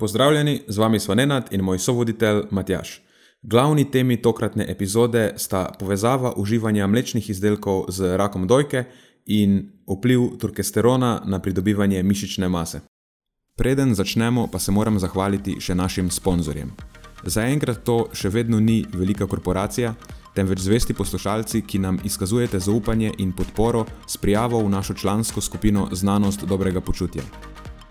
Pozdravljeni, z vami smo Nenad in moj sovoditelj Matjaš. Glavni temi tokratne epizode sta povezava uživanja mlečnih izdelkov z rakom dojke in vpliv turkesterona na pridobivanje mišične mase. Preden začnemo, pa se moram zahvaliti še našim sponzorjem. Zaenkrat to še vedno ni velika korporacija, temveč zvesti poslušalci, ki nam izkazujete zaupanje in podporo s prijavo v našo člansko skupino Znanost dobrega počutja.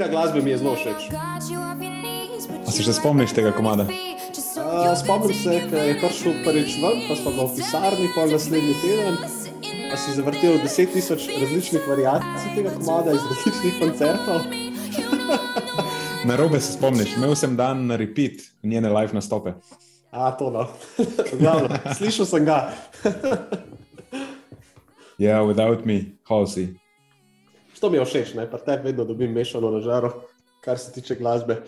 Izbira glasbe mi je zelo všeč. A se še spomniš tega komada? Uh, spomnim se, da je prišel prvič ven, pa smo ga v pisarni, pa naslednji teden. Pa si zavrtel 10.000 različnih variacij tega komada iz različnih koncertov. na robe se spomniš, imel sem dan na repeat njene live nastope. A, to no. Glavno, slišal sem ga. Ja, yeah, without me, Halsey. To mi je všeč, ne? pa te vedno dobim mešano na žaro, kar se tiče glasbe.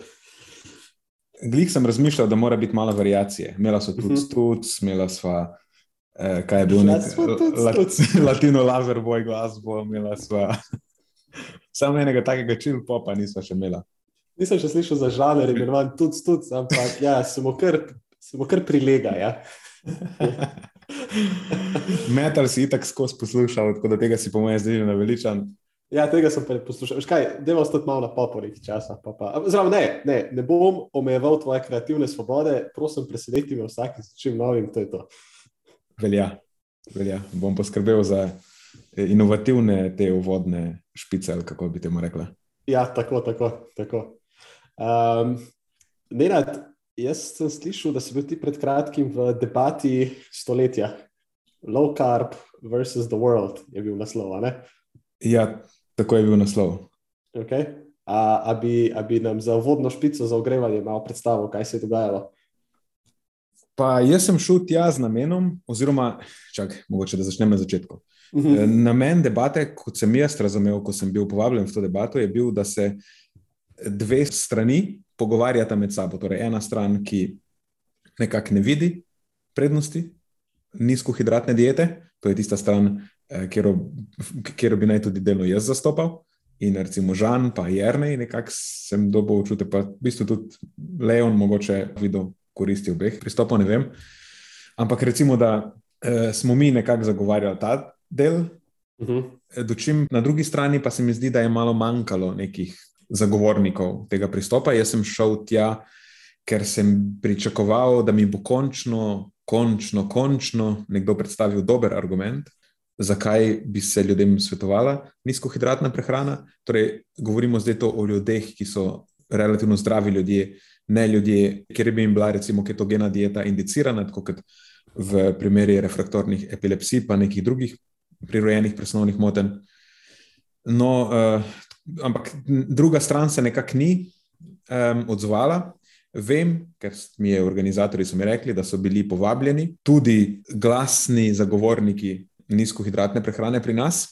Glih sem razmišljal, da mora biti malo variacije. Imela so tudi stuc, mhm. imela sva, eh, kaj je bilo nek latino laser boj glasbo, imela sva samo enega takega chill popa, nisva še imela. Nisem še slišal za žaler, imenovan tudi stuc, ampak ja, smo kar, smo kar prilega. Ja. Metal si itak skozi poslušal, tako da tega si po mojem zdaj naveličan. Ja, tega sem poslušal. Dejmo ostati malo na poporih časa. Pa pa. Zdravo, ne, ne, ne bom omejeval tvoje kreativne svobode, prosim, preseneti me vsak s čim novim. To to. Velja, velja. Bom poskrbel za inovativne te uvodne špice, ali kako bi temu rekla. Ja, tako, tako. tako. Um, Nenad, jaz sem slišal, da si bil ti pred kratkim v debati stoletja. Low carb versus the world je bil naslov. Ja, Tako je bil naslov. Okay. A, a, bi, a bi nam za vodno špico za ogrevanje malo predstavil, kaj se je dogajalo? Pa jaz sem šel tja z namenom, oziroma, čak, mogoče da začnem na začetku. Uh mhm. -huh. Namen debate, kot sem jaz razumel, ko sem bil povabljen v to debato, je bil, da se dve strani pogovarjata med sabo. Torej, ena stran, ki nekako ne vidi prednosti nizkohidratne diete, to je tista stran, Eh, kjer bi naj tudi delno jaz zastopal. In recimo Žan, pa Jrnej, nekako sem dobil občutek, pa v bistvu tudi Leon, mogoče videl koristi obeh pristopov, ne vem. Ampak recimo, da eh, smo mi nekako zagovarjali ta del, uh mhm. -huh. dočim na drugi strani pa se mi zdi, da je malo manjkalo nekih zagovornikov tega pristopa. Jaz sem šel tja, ker sem pričakoval, da mi bo končno, končno, končno nekdo predstavil dober argument zakaj bi se ljudem svetovala nizkohidratna prehrana. Torej, govorimo zdaj o ljudeh, ki so relativno zdravi ljudje, ne ljudje, kjer bi jim bila recimo ketogena dieta indicirana, tako kot v primeri refraktornih epilepsij, pa nekih drugih prirojenih presnovnih motenj. No, uh, ampak druga stran se nekako ni um, odzvala. Vem, ker mi je organizatori so mi rekli, da so bili povabljeni tudi glasni zagovorniki nizkohidratne prehrane pri nas.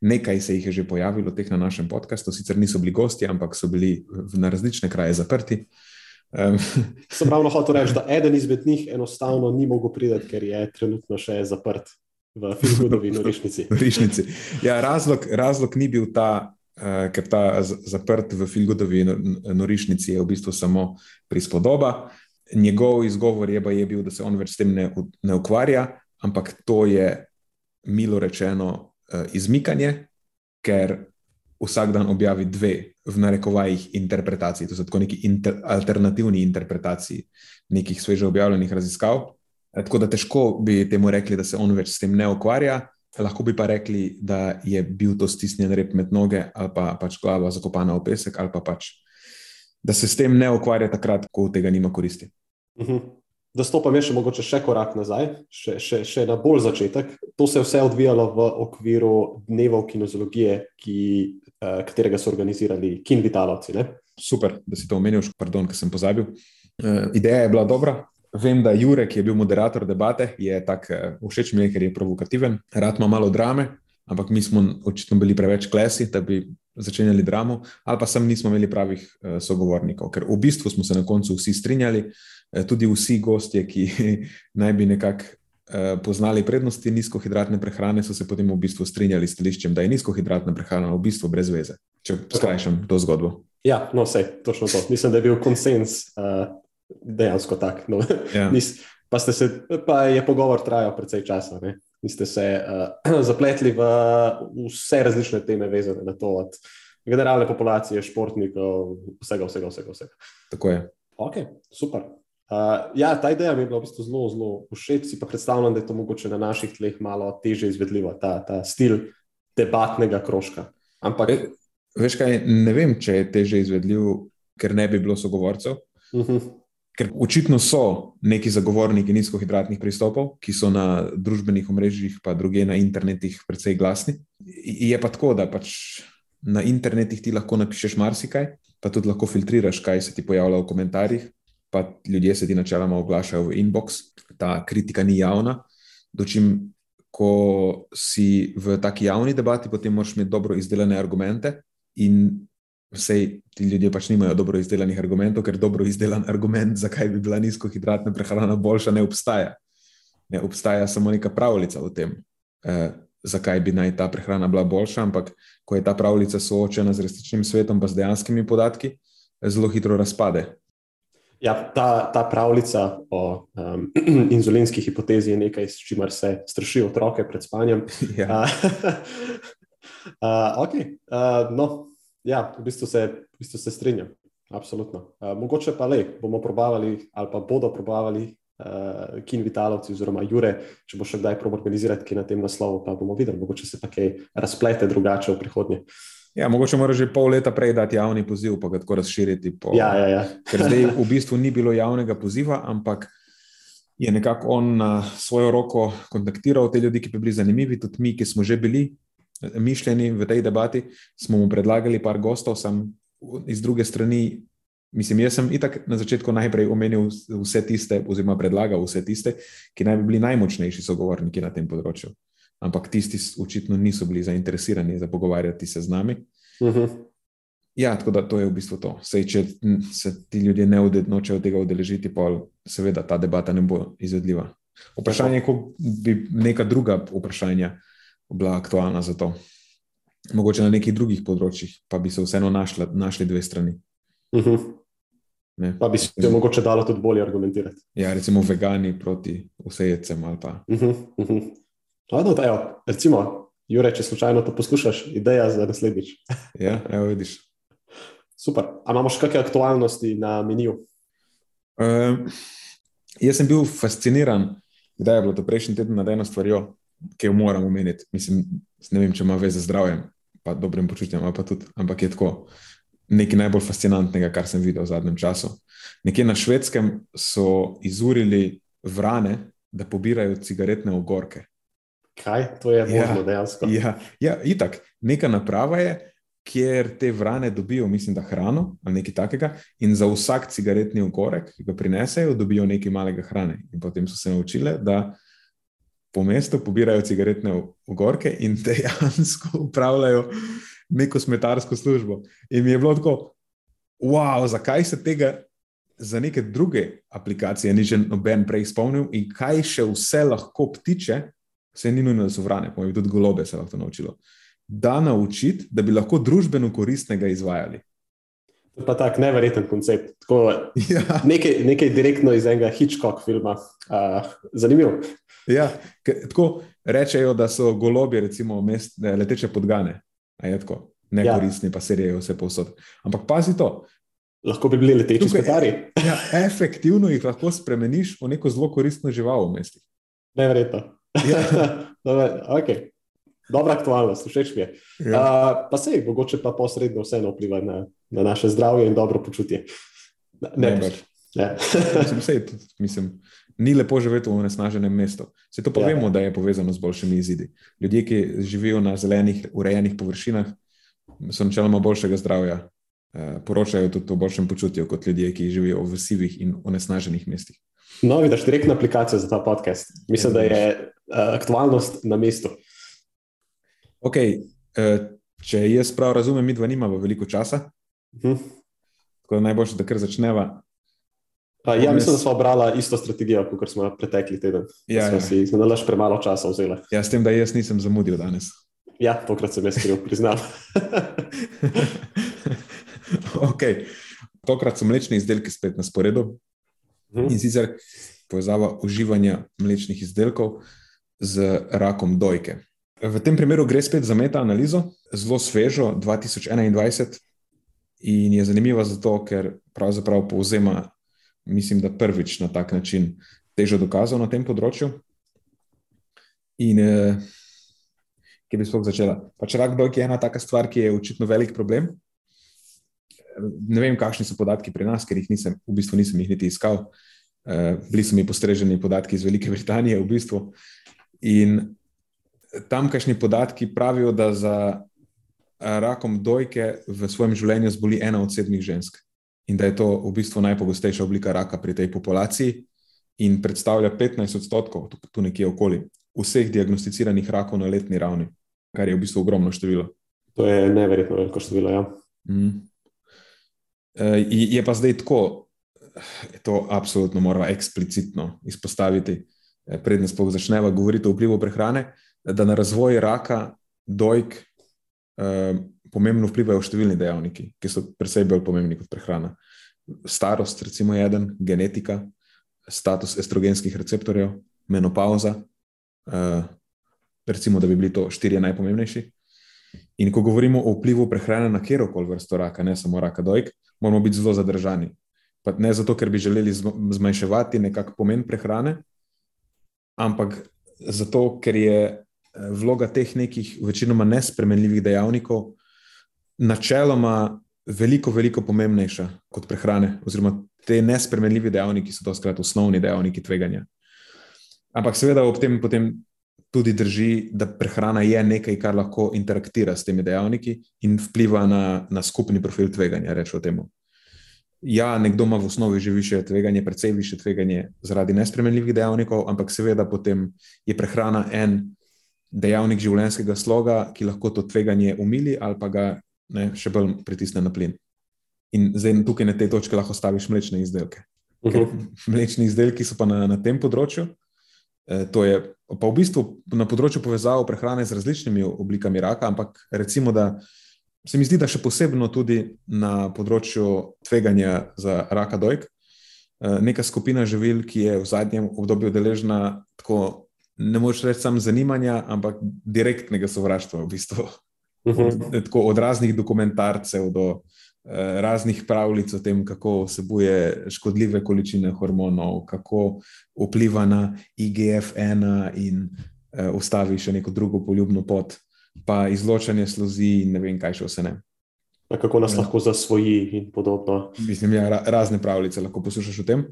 Nekaj se jih je že pojavilo, teh na našem podkastu, sicer niso bili gosti, ampak so bili na različne kraje zaprti. Um. Sem ravno hotel reči, da eden izmed njih enostavno ni mogel priti, ker je trenutno še zaprt v Filgodovi norišnici. norišnici. Ja, razlog, razlog ni bil ta, ker ta zaprt v Filgodovi norišnici je v bistvu samo prispodoba. Njegov izgovor je, je bil, da se on več s tem ne, ne ukvarja, ampak to je milo rečeno, uh, izmikanje, ker vsak dan objavi dve, v narekovajih, interpretacij, to so tako neki inter, alternativni interpretaciji nekih sveže objavljenih raziskav. Eh, tako da težko bi temu rekli, da se on več s tem ne ukvarja. Lahko bi pa rekli, da je bil to stisnjen rep med noge ali pa pač glava zakopana v pesek, ali pa pač, da se s tem ne ukvarja takrat, ko tega nima koristi. Uh -huh. Da stopam še mogoče še korak nazaj, še, še, še na bolj začetek. To se je vse odvijalo v okviru dneva kinozologije, ki, uh, katerega so organizirali kinvitalovci. Super, da si to omenil, pardon, ker sem pozabil. Uh, ideja je bila dobra, Vem, da Jurek, ki je bil moderator debate, je tako eh, všeč mi, ker je provokativen, rad ima malo drame, ampak mi smo očitno bili preveč klesi, da bi začenjali dramo, ali pa sem nismo imeli pravih uh, sogovornikov, ker v bistvu smo se na koncu vsi strinjali, uh, tudi vsi gostje, ki naj bi nekako poznali prednosti nizkohidratne prehrane, so se potem v bistvu strinjali s stališčem, da je nizkohidratna prehrana v bistvu brez veze. Če skrajšam to zgodbo. Ja, no, vse, točno to. Mislim, da je bil konsens. Uh dejansko tako. No. Ja. Pa, pa je pogovor trajal precej časa. Ne. Niste se uh, zapletli v vse različne teme, vezane na to, od generalne populacije, športnikov, vsega, vsega, vsega. vsega. Tako je. Ok, super. Uh, ja, ta ideja mi je bila v bistvu zelo, zelo všeč. Si pa predstavljam, da je to mogoče na naših tleh malo teže izvedljivo, ta, ta stil debatnega krožka. Ampak. E, veš kaj, ne vem, če je teže izvedljiv, ker ne bi bilo sogovorcev. Uh mhm. -huh. Ker očitno so neki zagovorniki nizkohidratnih pristopov, ki so na družbenih omrežjih, pa druge na internetih, precej glasni. Je pa tako, da pač na internetih ti lahko napišeš marsikaj, pa tudi lahko filtriraš, kaj se ti pojavlja v komentarjih. Pa ljudje se ti načeloma oglašajo v inbox, ta kritika ni javna. Dočim, ko si v taki javni debati, potem moraš imeti dobro izdelane argumente in Vsej ti ljudje pač nimajo dobro izdelanih argumentov, ker dobro izdelan argument, zakaj bi bila nizkohidratna prehrana boljša, ne obstaja. Ne obstaja samo neka pravljica o tem, eh, zakaj bi naj ta prehrana bila boljša, ampak ko je ta pravljica soočena z resničnim svetom, pa z dejanskimi podatki, zelo hitro razpade. Ja, ta, ta pravljica o um, inzulinski hipotezi je nekaj, s čimer se strašijo otroke pred spanjem. Ja. uh, ok, uh, no ja, v bistvu se, v bistvu se strinjam. Absolutno. Uh, mogoče pa le bomo probavali, ali pa bodo probavali uh, Kin Vitalovci, oziroma Jure, če bo še kdaj probo organizirati kaj na tem naslovu, pa bomo videli, mogoče se pa kaj razplete drugače v prihodnje. Ja, mogoče mora že pol leta prej dati javni poziv, pa ga tako razširiti. Po, ja, ja, ja. ker zdaj v bistvu ni bilo javnega poziva, ampak je nekako on na svojo roko kontaktiral te ljudi, ki bi bili zanimivi, tudi mi, ki smo že bili mišljeni v tej debati, smo mu predlagali par gostov, sem iz druge strani. Mislim, jaz sem itak na začetku najprej omenil vse tiste, oziroma predlagal vse tiste, ki naj bi bili najmočnejši sogovorniki na tem področju. Ampak tisti očitno niso bili zainteresirani za pogovarjati se z nami. Uh mhm. -huh. Ja, tako da to je v bistvu to. Sej, če se ti ljudje ne nočejo tega udeležiti, pa seveda ta debata ne bo izvedljiva. Vprašanje je, kako bi neka druga vprašanja bila aktualna za to. Mogoče na nekih drugih področjih, pa bi se vseeno našla, našli dve strani. Uh mhm. -huh. Pa bi se jo mogoče dalo tudi bolje argumentirati. Ja, recimo vegani proti pa. Uh -huh. Uh -huh. Ladno, da, evo, recimo, Jure, če slučajno to poslušaš, ideja za naslednjič. ja, evo, vidiš. Super. A imamo še kakšne aktualnosti na meniju? Um, jaz sem bil fasciniran, kdaj je bilo to prejšnji teden na eno stvarjo ki jo moram omeniti. Mislim, ne vem, če ima veze z zdravjem, pa dobrim počutjem, pa tudi, ampak je tako nekaj najbolj fascinantnega, kar sem videl v zadnjem času. Nekje na švedskem so izurili vrane, da pobirajo cigaretne ogorke. Kaj to je možno ja, dejansko? Ja, ja, itak. Neka naprava je, kjer te vrane dobijo, mislim, da hrano ali nekaj takega, in za vsak cigaretni ogorek, ki ga prinesejo, dobijo nekaj malega hrane. In potem so se naučile, da po mestu, pobirajo cigaretne ogorke in dejansko upravljajo neko smetarsko službo. In mi je bilo tako, wow, zakaj se tega za neke druge aplikacije ni že noben prej spomnil in kaj še vse lahko ptiče, vse ni nujno, da so vrane, pa tudi golobe se lahko naučilo. Da naučiti, da bi lahko družbeno koristnega izvajali. To je pa tak neverjeten koncept. Tako, ja. nekaj, nekaj direktno iz enega Hitchcock filma. Uh, zanimivo. Ja, tako rečejo, da so golobi, recimo, mest, leteče podgane. nekoristni, ja. pa se rejejo vse povsod. Ampak pazi to. Lahko bi bili leteči sklepari. Ja, efektivno jih lahko spremeniš v neko zelo koristno žival v mestu. Neverjetno. Ja. okay. Dobra aktualnost, všeč mi je. Ja. Uh, pa se jih mogoče pa posredno vseeno vpliva na, na naše zdravje in dobro počutje. Ne, ne. Ja. mislim, sej, mislim, ni lepo živeti v nesnaženem mestu. Se to pa ja. vemo, da je povezano z boljšimi izidi. Ljudje, ki živijo na zelenih, urejenih površinah, so načeloma boljšega zdravja. Uh, poročajo tudi o boljšem počutju kot ljudje, ki živijo v sivih in onesnaženih mestih. No, vidiš, direktna aplikacija za ta podcast. Mislim, da je uh, aktualnost na mestu. Okay, uh, če jaz prav razumem, mi dva nimamo veliko časa. Uh mhm. -huh. Tako da najboljše, da kar začneva. A, ja, mislim, da smo obrali isto strategijo, kot smo pretekli teden. Ja, smo ja. si znašli premalo časa vzeli. Ja, s tem, da jaz nisem zamudil danes. Ja, tokrat sem jaz kriv, priznam. okay. Tokrat so mlečni izdelki spet na sporedu. Hmm. In sicer povezava uživanja mlečnih izdelkov z rakom dojke. V tem primeru gre spet za meta-analizo, zelo svežo, 2021, in je zanimiva zato, ker pravzaprav povzema mislim, da prvič na tak način težo dokazal na tem področju. In eh, ki bi sploh začela? Pač rak dojke je ena taka stvar, ki je očitno velik problem. Ne vem, kakšni so podatki pri nas, ker jih nisem, v bistvu nisem jih niti iskal. Eh, bili so mi postreženi podatki iz Velike Britanije, v bistvu. In tamkajšnji podatki pravijo, da za rakom dojke v svojem življenju zboli ena od sedmih žensk in da je to v bistvu najpogostejša oblika raka pri tej populaciji in predstavlja 15 odstotkov, tu nekje okoli, vseh diagnosticiranih rakov na letni ravni, kar je v bistvu ogromno število. To je neverjetno veliko število. Ja. Mm. Je pa zdaj tako, to absolutno moramo eksplicitno izpostaviti, predtem sploh začneva govoriti o vplivu prehrane, da na razvoj raka dojk pomembno vplivajo številni dejavniki, ki so precej bolj pomembni kot prehrana. Starost, recimo, je eden, genetika, status estrogenskih receptorjev, menopauza, uh, recimo, da bi bili to štirje najpomembnejši. In ko govorimo o vplivu prehrane na kjerkoli vrsto raka, ne samo raka dojk, moramo biti zelo zadržani. Pa ne zato, ker bi želeli zmanjševati nekakšen pomen prehrane, ampak zato, ker je eh, vloga teh nekih večinoma nespremenljivih dejavnikov načeloma veliko, veliko pomembnejša kot prehrane, oziroma te nespremenljivi dejavniki so doskrat osnovni dejavniki tveganja. Ampak seveda ob tem potem tudi drži, da prehrana je nekaj, kar lahko interaktira s temi dejavniki in vpliva na, na skupni profil tveganja, rečemo temu. Ja, nekdo ima v osnovi že više tveganje, precej više tveganje zaradi nespremenljivih dejavnikov, ampak seveda potem je prehrana en dejavnik življenjskega sloga, ki lahko to tveganje umili ali pa ga ne, še bolj pritisne na plin. In zdaj tukaj na tej točki lahko staviš mlečne izdelke. Uh -huh. Mlečni izdelki so pa na, na tem področju. E, to je pa v bistvu na področju povezave prehrane z različnimi oblikami raka, ampak recimo, da se mi zdi, da še posebno tudi na področju tveganja za raka dojk. E, neka skupina živil, ki je v zadnjem obdobju deležna tako, ne moreš reči, samo zanimanja, ampak direktnega sovraštva v bistvu Uh -huh. Tako od raznih dokumentarcev do uh, raznih pravljic o tem, kako vsebuje škodljive količine hormonov, kako vpliva na IGF-1 in uh, ustavi še neko drugo poljubno pot, pa izločanje sluzi in ne vem, kaj še vse ne. A kako nas ja. lahko zasvoji in podobno. Mislim, ja, ra razne pravljice lahko poslušaš o tem.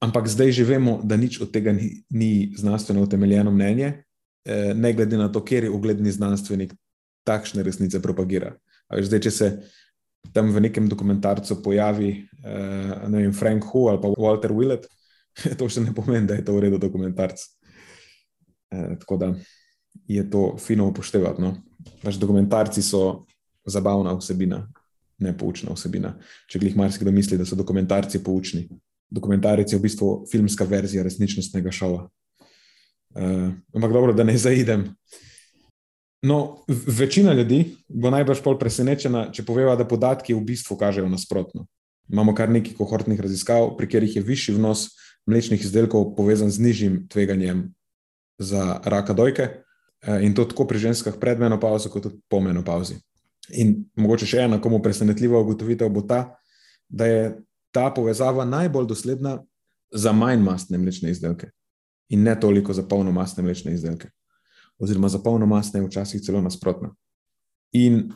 Ampak zdaj že vemo, da nič od tega ni, ni znanstveno utemeljeno mnenje, eh, ne glede na to, kjer je ugledni znanstvenik takšne resnice propagira. Zdaj, če se tam v nekem dokumentarcu pojavi uh, ne vem, Frank Hu ali pa Walter Willett, to še ne pomeni, da je to v redu dokumentarc. Uh, tako da je to fino upoštevati. No? Pač dokumentarci so zabavna vsebina, ne poučna vsebina. Če jih marsikdo misli, da so dokumentarci poučni. Dokumentarec je v bistvu filmska verzija resničnostnega šova. Uh, ampak dobro, da ne zaidem. No, večina ljudi bo najbrž bolj presenečena, če poveva, da podatki v bistvu kažejo nasprotno. Imamo kar nekaj kohortnih raziskav, pri katerih je višji vnos mlečnih izdelkov povezan z nižjim tveganjem za raka dojke, eh, in to tako pri ženskah pred menopauzo, kot tudi po menopauzi. In mogoče še ena, komu presenetljiva ugotovitev bo ta, da je ta povezava najbolj dosledna za manj mastne mlečne izdelke in ne toliko za polnomastne mlečne izdelke. Oziroma za polnomastne je včasih celo nasprotno. In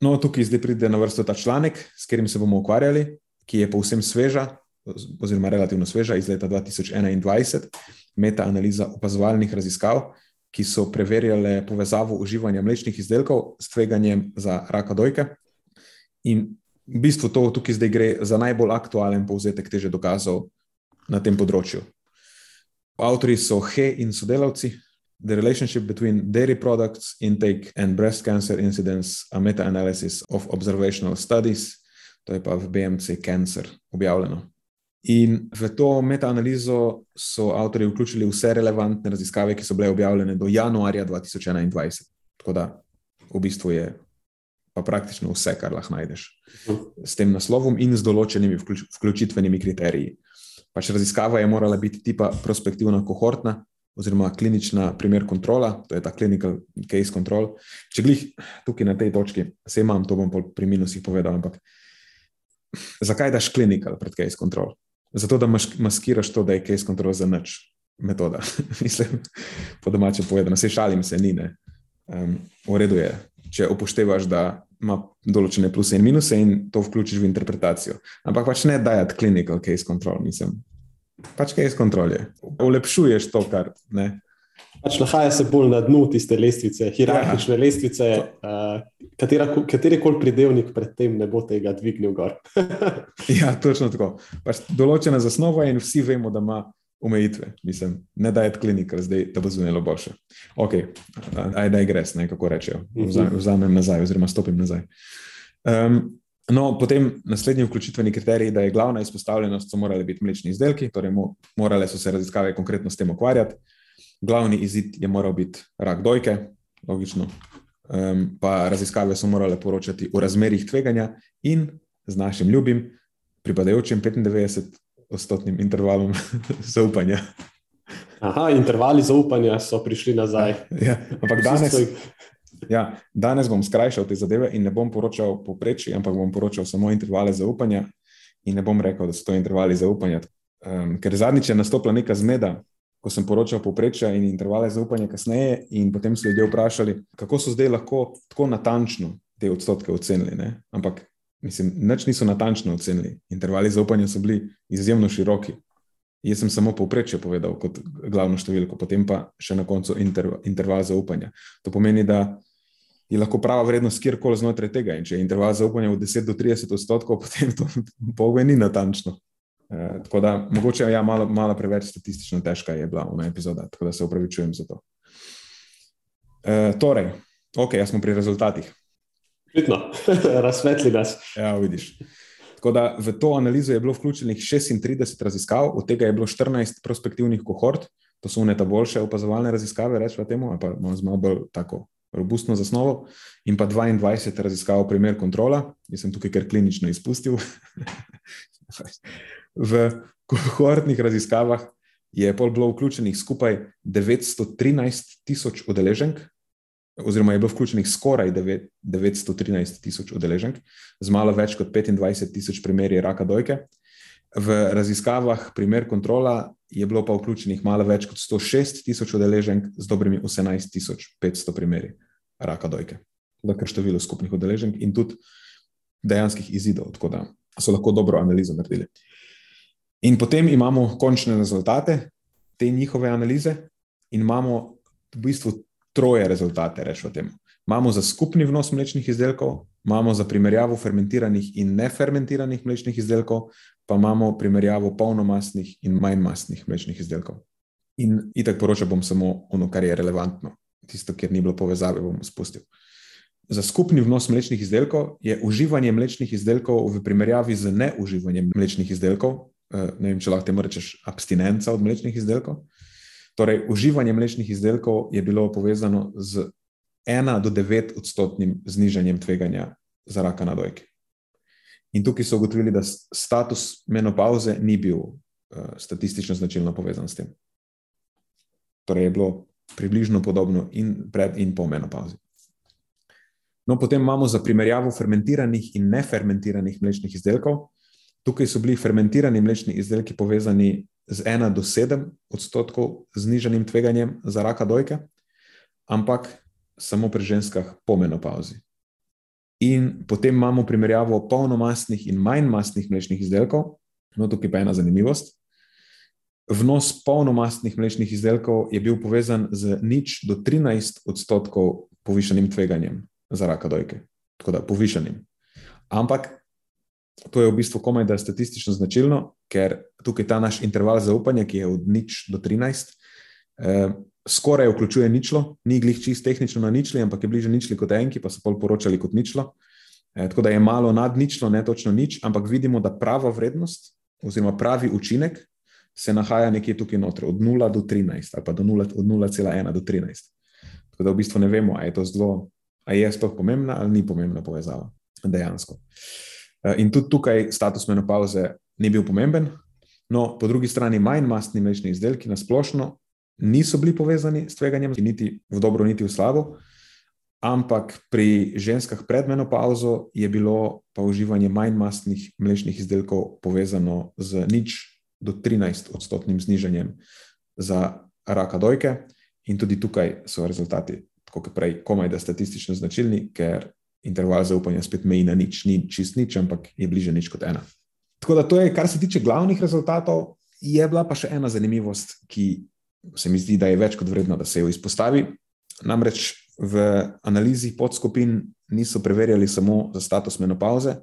no, tukaj zdaj pride na vrsto ta članek, s katerim se bomo ukvarjali, ki je povsem sveža, oziroma relativno sveža iz leta 2021, meta-analiza opazovalnih raziskav, ki so preverjale povezavo uživanja mlečnih izdelkov s tveganjem za raka dojke. In v bistvu to tukaj zdaj gre za najbolj aktualen povzetek teže dokazov na tem področju. Avtori so He in sodelavci. The relationship between dairy products intake and breast cancer incidence, a meta-analysis of observational studies, to je pa v BMC Cancer objavljeno. In v to meta-analizo so avtori vključili vse relevantne raziskave, ki so bile objavljene do januarja 2021. Tako da v bistvu je pa praktično vse, kar lahko najdeš s tem naslovom in z določenimi vključ vključitvenimi kriteriji. Pač raziskava je morala biti tipa prospektivna kohortna oziroma klinična primer kontrola, to je ta clinical case control. Če glih tukaj na tej točki, se imam, to bom pri minusih povedal, ampak zakaj daš clinical pred case control? Zato, da maskiraš to, da je case control za nič metoda. Mislim, po domače povedano, se šalim, se ni. Um, v redu je, če upoštevaš, da ima določene pluse in minuse in to vključiš v interpretacijo. Ampak pač ne dajati clinical case control, mislim. Pač case control je. Ulepšuješ to, kar ne. Pač nahaja se bolj na dnu tiste lestvice, hierarhične ja. lestvice, uh, kateri koli pridevnik predtem ne bo tega dvignil gor. ja, točno tako. Pač določena zasnova in vsi vemo, da ima omejitve. Mislim, ne da je klinika, zdaj da bo zunelo boljše. Ok, aj da je gres, ne kako rečejo. Mhm. Vzamem nazaj, oziroma stopim nazaj. Um, no, potem naslednji vključitveni kriterij, da je glavna izpostavljenost, so morali biti mlečni izdelki, torej morale so se raziskave konkretno s tem ukvarjati. Glavni izid je moral biti rak dojke, logično, um, pa raziskave so morale poročati o razmerih tveganja in z našim ljubim, pripadajočim 95-odstotnim intervalom zaupanja. Aha, intervali zaupanja so prišli nazaj. Ja, ampak danes, ja, danes bom skrajšal te zadeve in ne bom poročal poprečji, ampak bom poročal samo intervale zaupanja in ne bom rekel, da so to intervali zaupanja. Um, ker zadnjič je nastopila neka zmeda, ko sem poročal poprečja in intervale zaupanja kasneje, in potem so ljudje vprašali, kako so zdaj lahko tako natančno te odstotke ocenili. Ne? Ampak, mislim, nič niso natančno ocenili. Intervali zaupanja so bili izjemno široki. Jaz sem samo povprečje povedal kot glavno številko, potem pa še na koncu interv interval zaupanja. To pomeni, da je lahko prava vrednost kjerkoli znotraj tega. In če je interval zaupanja v 10 do 30 odstotkov, potem to pogoje ni natančno. Eh, tako da, mogoče je ja, malo, malo preveč statistično težka je bila ona epizoda, tako da se upravičujem za to. E, torej, ok, jaz smo pri rezultatih. Vidno, razsvetli nas. Ja, vidiš. Tako da v to analizo je bilo vključenih 36 raziskav, od tega je bilo 14 prospektivnih kohort, to so uneta boljše opazovalne raziskave, rečemo temu, ali pa imamo malo bolj tako robustno zasnovo, in pa 22 raziskav primer kontrola, jaz sem tukaj kar klinično izpustil. v kohortnih raziskavah je pol bilo vključenih skupaj 913 tisoč udeleženk, oziroma je bilo vključenih skoraj 913 tisoč udeleženk, z malo več kot 25 tisoč primeri raka dojke. V raziskavah primer kontrola je bilo pa vključenih malo več kot 106 tisoč udeleženk z dobrimi 18 tisoč 500 primeri raka dojke. Dakle, število skupnih udeleženk in tudi dejanskih izidov, tako da so lahko dobro analizo naredili. In potem imamo končne rezultate te njihove analize, in imamo v bistvu troje rezultate, rečemo temu. Imamo za skupni vnos mlečnih izdelkov, imamo za primerjavo fermentiranih in nefermentiranih mlečnih izdelkov, pa imamo primerjavo polnomastnih in manjmastnih mlečnih izdelkov. In itak poročal bom samo ono, kar je relevantno, tisto, kjer ni bilo povezave, bom spustil. Za skupni vnos mlečnih izdelkov je uživanje mlečnih izdelkov v primerjavi z neuživanjem mlečnih izdelkov Eh, ne vem, če lahko temu rečeš, abstinenca od mlečnih izdelkov. Torej, uživanje mlečnih izdelkov je bilo povezano z 1 do 9 odstotnim znižanjem tveganja za raka na dojki. In tukaj so ugotovili, da status menopauze ni bil uh, statistično značilno povezan s tem. Torej, je bilo približno podobno in pred in po menopauzi. No, potem imamo za primerjavo fermentiranih in nefermentiranih mlečnih izdelkov. Tukaj so bili fermentirani mlečni izdelki povezani z 1 do 7 odstotkov znižanim tveganjem za raka dojke, ampak samo pri ženskah po menopauzi. In potem imamo primerjavo polnomastnih in manj mastnih mlečnih izdelkov. No, tukaj pa je ena zanimivost. Vnos polnomastnih mlečnih izdelkov je bil povezan z nič do 13 odstotkov povišanim tveganjem za raka dojke. Tako da povišanim. Ampak to je v bistvu komaj da statistično značilno, ker tukaj ta naš interval zaupanja, ki je od nič do 13, eh, skoraj vključuje ničlo, ni glih čist tehnično na ničli, ampak je bliže ničli kot enki, pa so pol poročali kot ničlo. Eh, tako da je malo nad ničlo, ne točno nič, ampak vidimo, da prava vrednost oziroma pravi učinek se nahaja nekje tukaj noter, od 0 do 13, ali pa do 0, od 0,1 do 13. Tako da v bistvu ne vemo, ali je to zelo, ali je sploh pomembna ali ni pomembna povezava. Dejansko. Eh, in tudi tukaj status menopauze ni bil pomemben. No, po drugi strani, manj mastni mlečni izdelki na splošno niso bili povezani s tveganjem, niti v dobro, niti v slabo. Ampak pri ženskah pred menopauzo je bilo pa uživanje manj mastnih mlečnih izdelkov povezano z nič do 13 odstotnim znižanjem za raka dojke, in tudi tukaj so rezultati, kot prej, komaj da statistično značilni, ker interval zaupanja spet meji na nič, ni čist nič, ampak je bliže nič kot ena. Tako da to je, kar se tiče glavnih rezultatov, je bila pa še ena zanimivost, ki se mi zdi, da je več kot vredno, da se jo izpostavi. Namreč v analizi podskupin niso preverjali samo za status menopauze,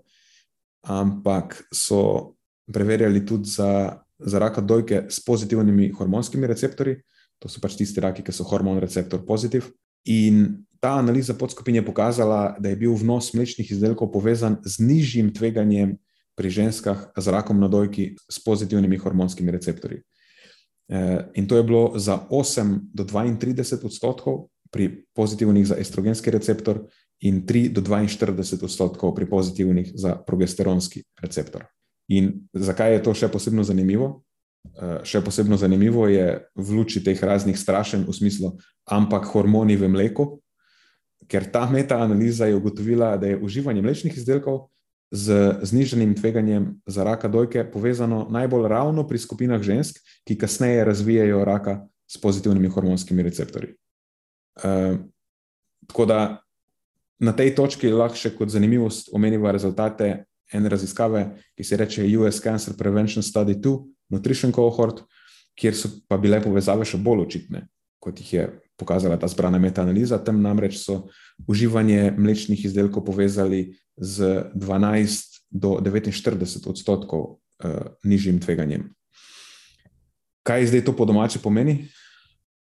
ampak so preverjali tudi za za raka dojke s pozitivnimi hormonskimi receptorji, to so pač tisti raki, ki so hormon receptor pozitiv. In ta analiza podskupin je pokazala, da je bil vnos mlečnih izdelkov povezan z nižjim tveganjem pri ženskah z rakom na dojki s pozitivnimi hormonskimi receptorji. E, in to je bilo za 8 do 32 odstotkov pri pozitivnih za estrogenski receptor in 3 do 42 odstotkov pri pozitivnih za progesteronski receptor. In zakaj je to še posebno zanimivo? Uh, še posebno zanimivo je v luči teh raznih strašenj, v smislu, ampak hormoni v mleku, ker ta metaanaliza je ugotovila, da je uživanje mlečnih izdelkov z zniženim tveganjem za raka dojke povezano najbolj ravno pri skupinah žensk, ki kasneje razvijajo raka s pozitivnimi hormonskimi receptorji. Uh, tako da na tej točki lahko še kot zanimivost omenimo rezultate ene raziskave, ki se reče US Cancer Prevention Study 2, Nutrition Cohort, kjer so pa bile povezave še bolj očitne, kot jih je pokazala ta zbrana metaanaliza. Tam namreč so uživanje mlečnih izdelkov povezali z 12 do 49 odstotkov uh, nižjim tveganjem. Kaj zdaj to po domače pomeni?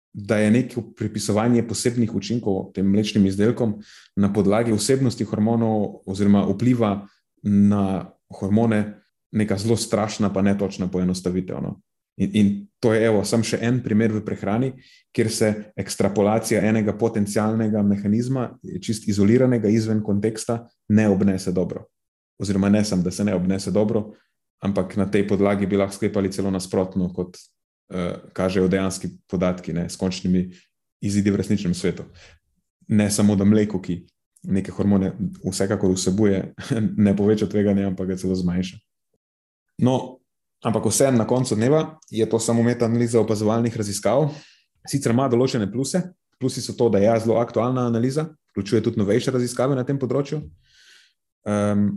Da je neko pripisovanje posebnih učinkov tem mlečnim izdelkom na podlagi vsebnosti hormonov oziroma vpliva na hormone neka zelo strašna, pa ne točna poenostavitev. No? In, in to je, evo, samo še en primer v prehrani, kjer se ekstrapolacija enega potencialnega mehanizma, čist izoliranega izven konteksta, ne obnese dobro. Oziroma, ne samo, da se ne obnese dobro, ampak na tej podlagi bi lahko sklepali celo nasprotno, kot uh, kažejo dejanski podatki ne, s končnimi izidi v resničnem svetu. Ne samo da mleko, ki neke hormone, vsekakor vsebuje, ne poveča tveganja, ampak ga celo zmanjša. No, ampak vseeno na koncu dneva je to samo meta-analiza opazovalnih raziskav. Sicer ima določene pluse, plusi so to, da je zelo aktualna analiza, vključuje tudi novejše raziskave na tem področju. Um,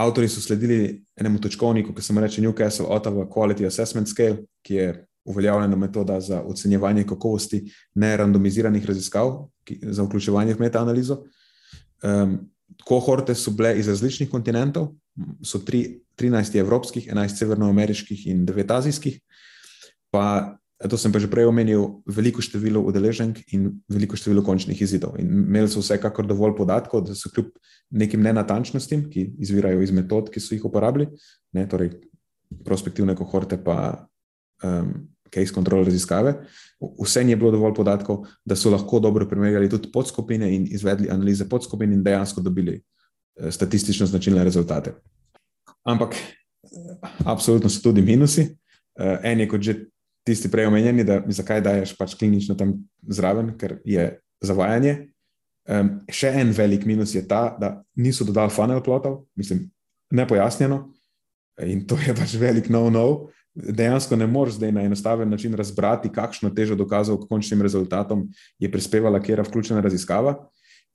avtori so sledili enemu točkovniku, ki se mu reče Newcastle Ottawa Quality Assessment Scale, ki je uveljavljena metoda za ocenjevanje kakovosti nerandomiziranih raziskav ki, za vključevanje v meta-analizo. Um, kohorte so bile iz različnih kontinentov, so tri, 13 evropskih, 11 severnoameriških in 9 azijskih. Pa, to sem pa že prej omenil, veliko število udeleženk in veliko število končnih izidov. In imeli so vsekakor dovolj podatkov, da so kljub nekim nenatančnostim, ki izvirajo iz metod, ki so jih uporabili, ne, torej prospektivne kohorte, pa um, case control raziskave. Vse je bilo dovolj podatkov, da so lahko dobro primerjali tudi podskupine in izvedli analize podskupin in dejansko dobili eh, statistično značilne rezultate. Ampak, absolutno so tudi minusi. Eh, en je kot že tisti prej omenjeni, da zakaj daješ pač klinično tam zraven, ker je zavajanje. Um, še en velik minus je ta, da niso dodali funnel plotov, mislim, nepojasnjeno. In to je pač velik no-no. Dejansko ne moreš zdaj na enostaven način razbrati, kakšno težo dokazov, k končnim rezultatom je prispevala kera vključena raziskava.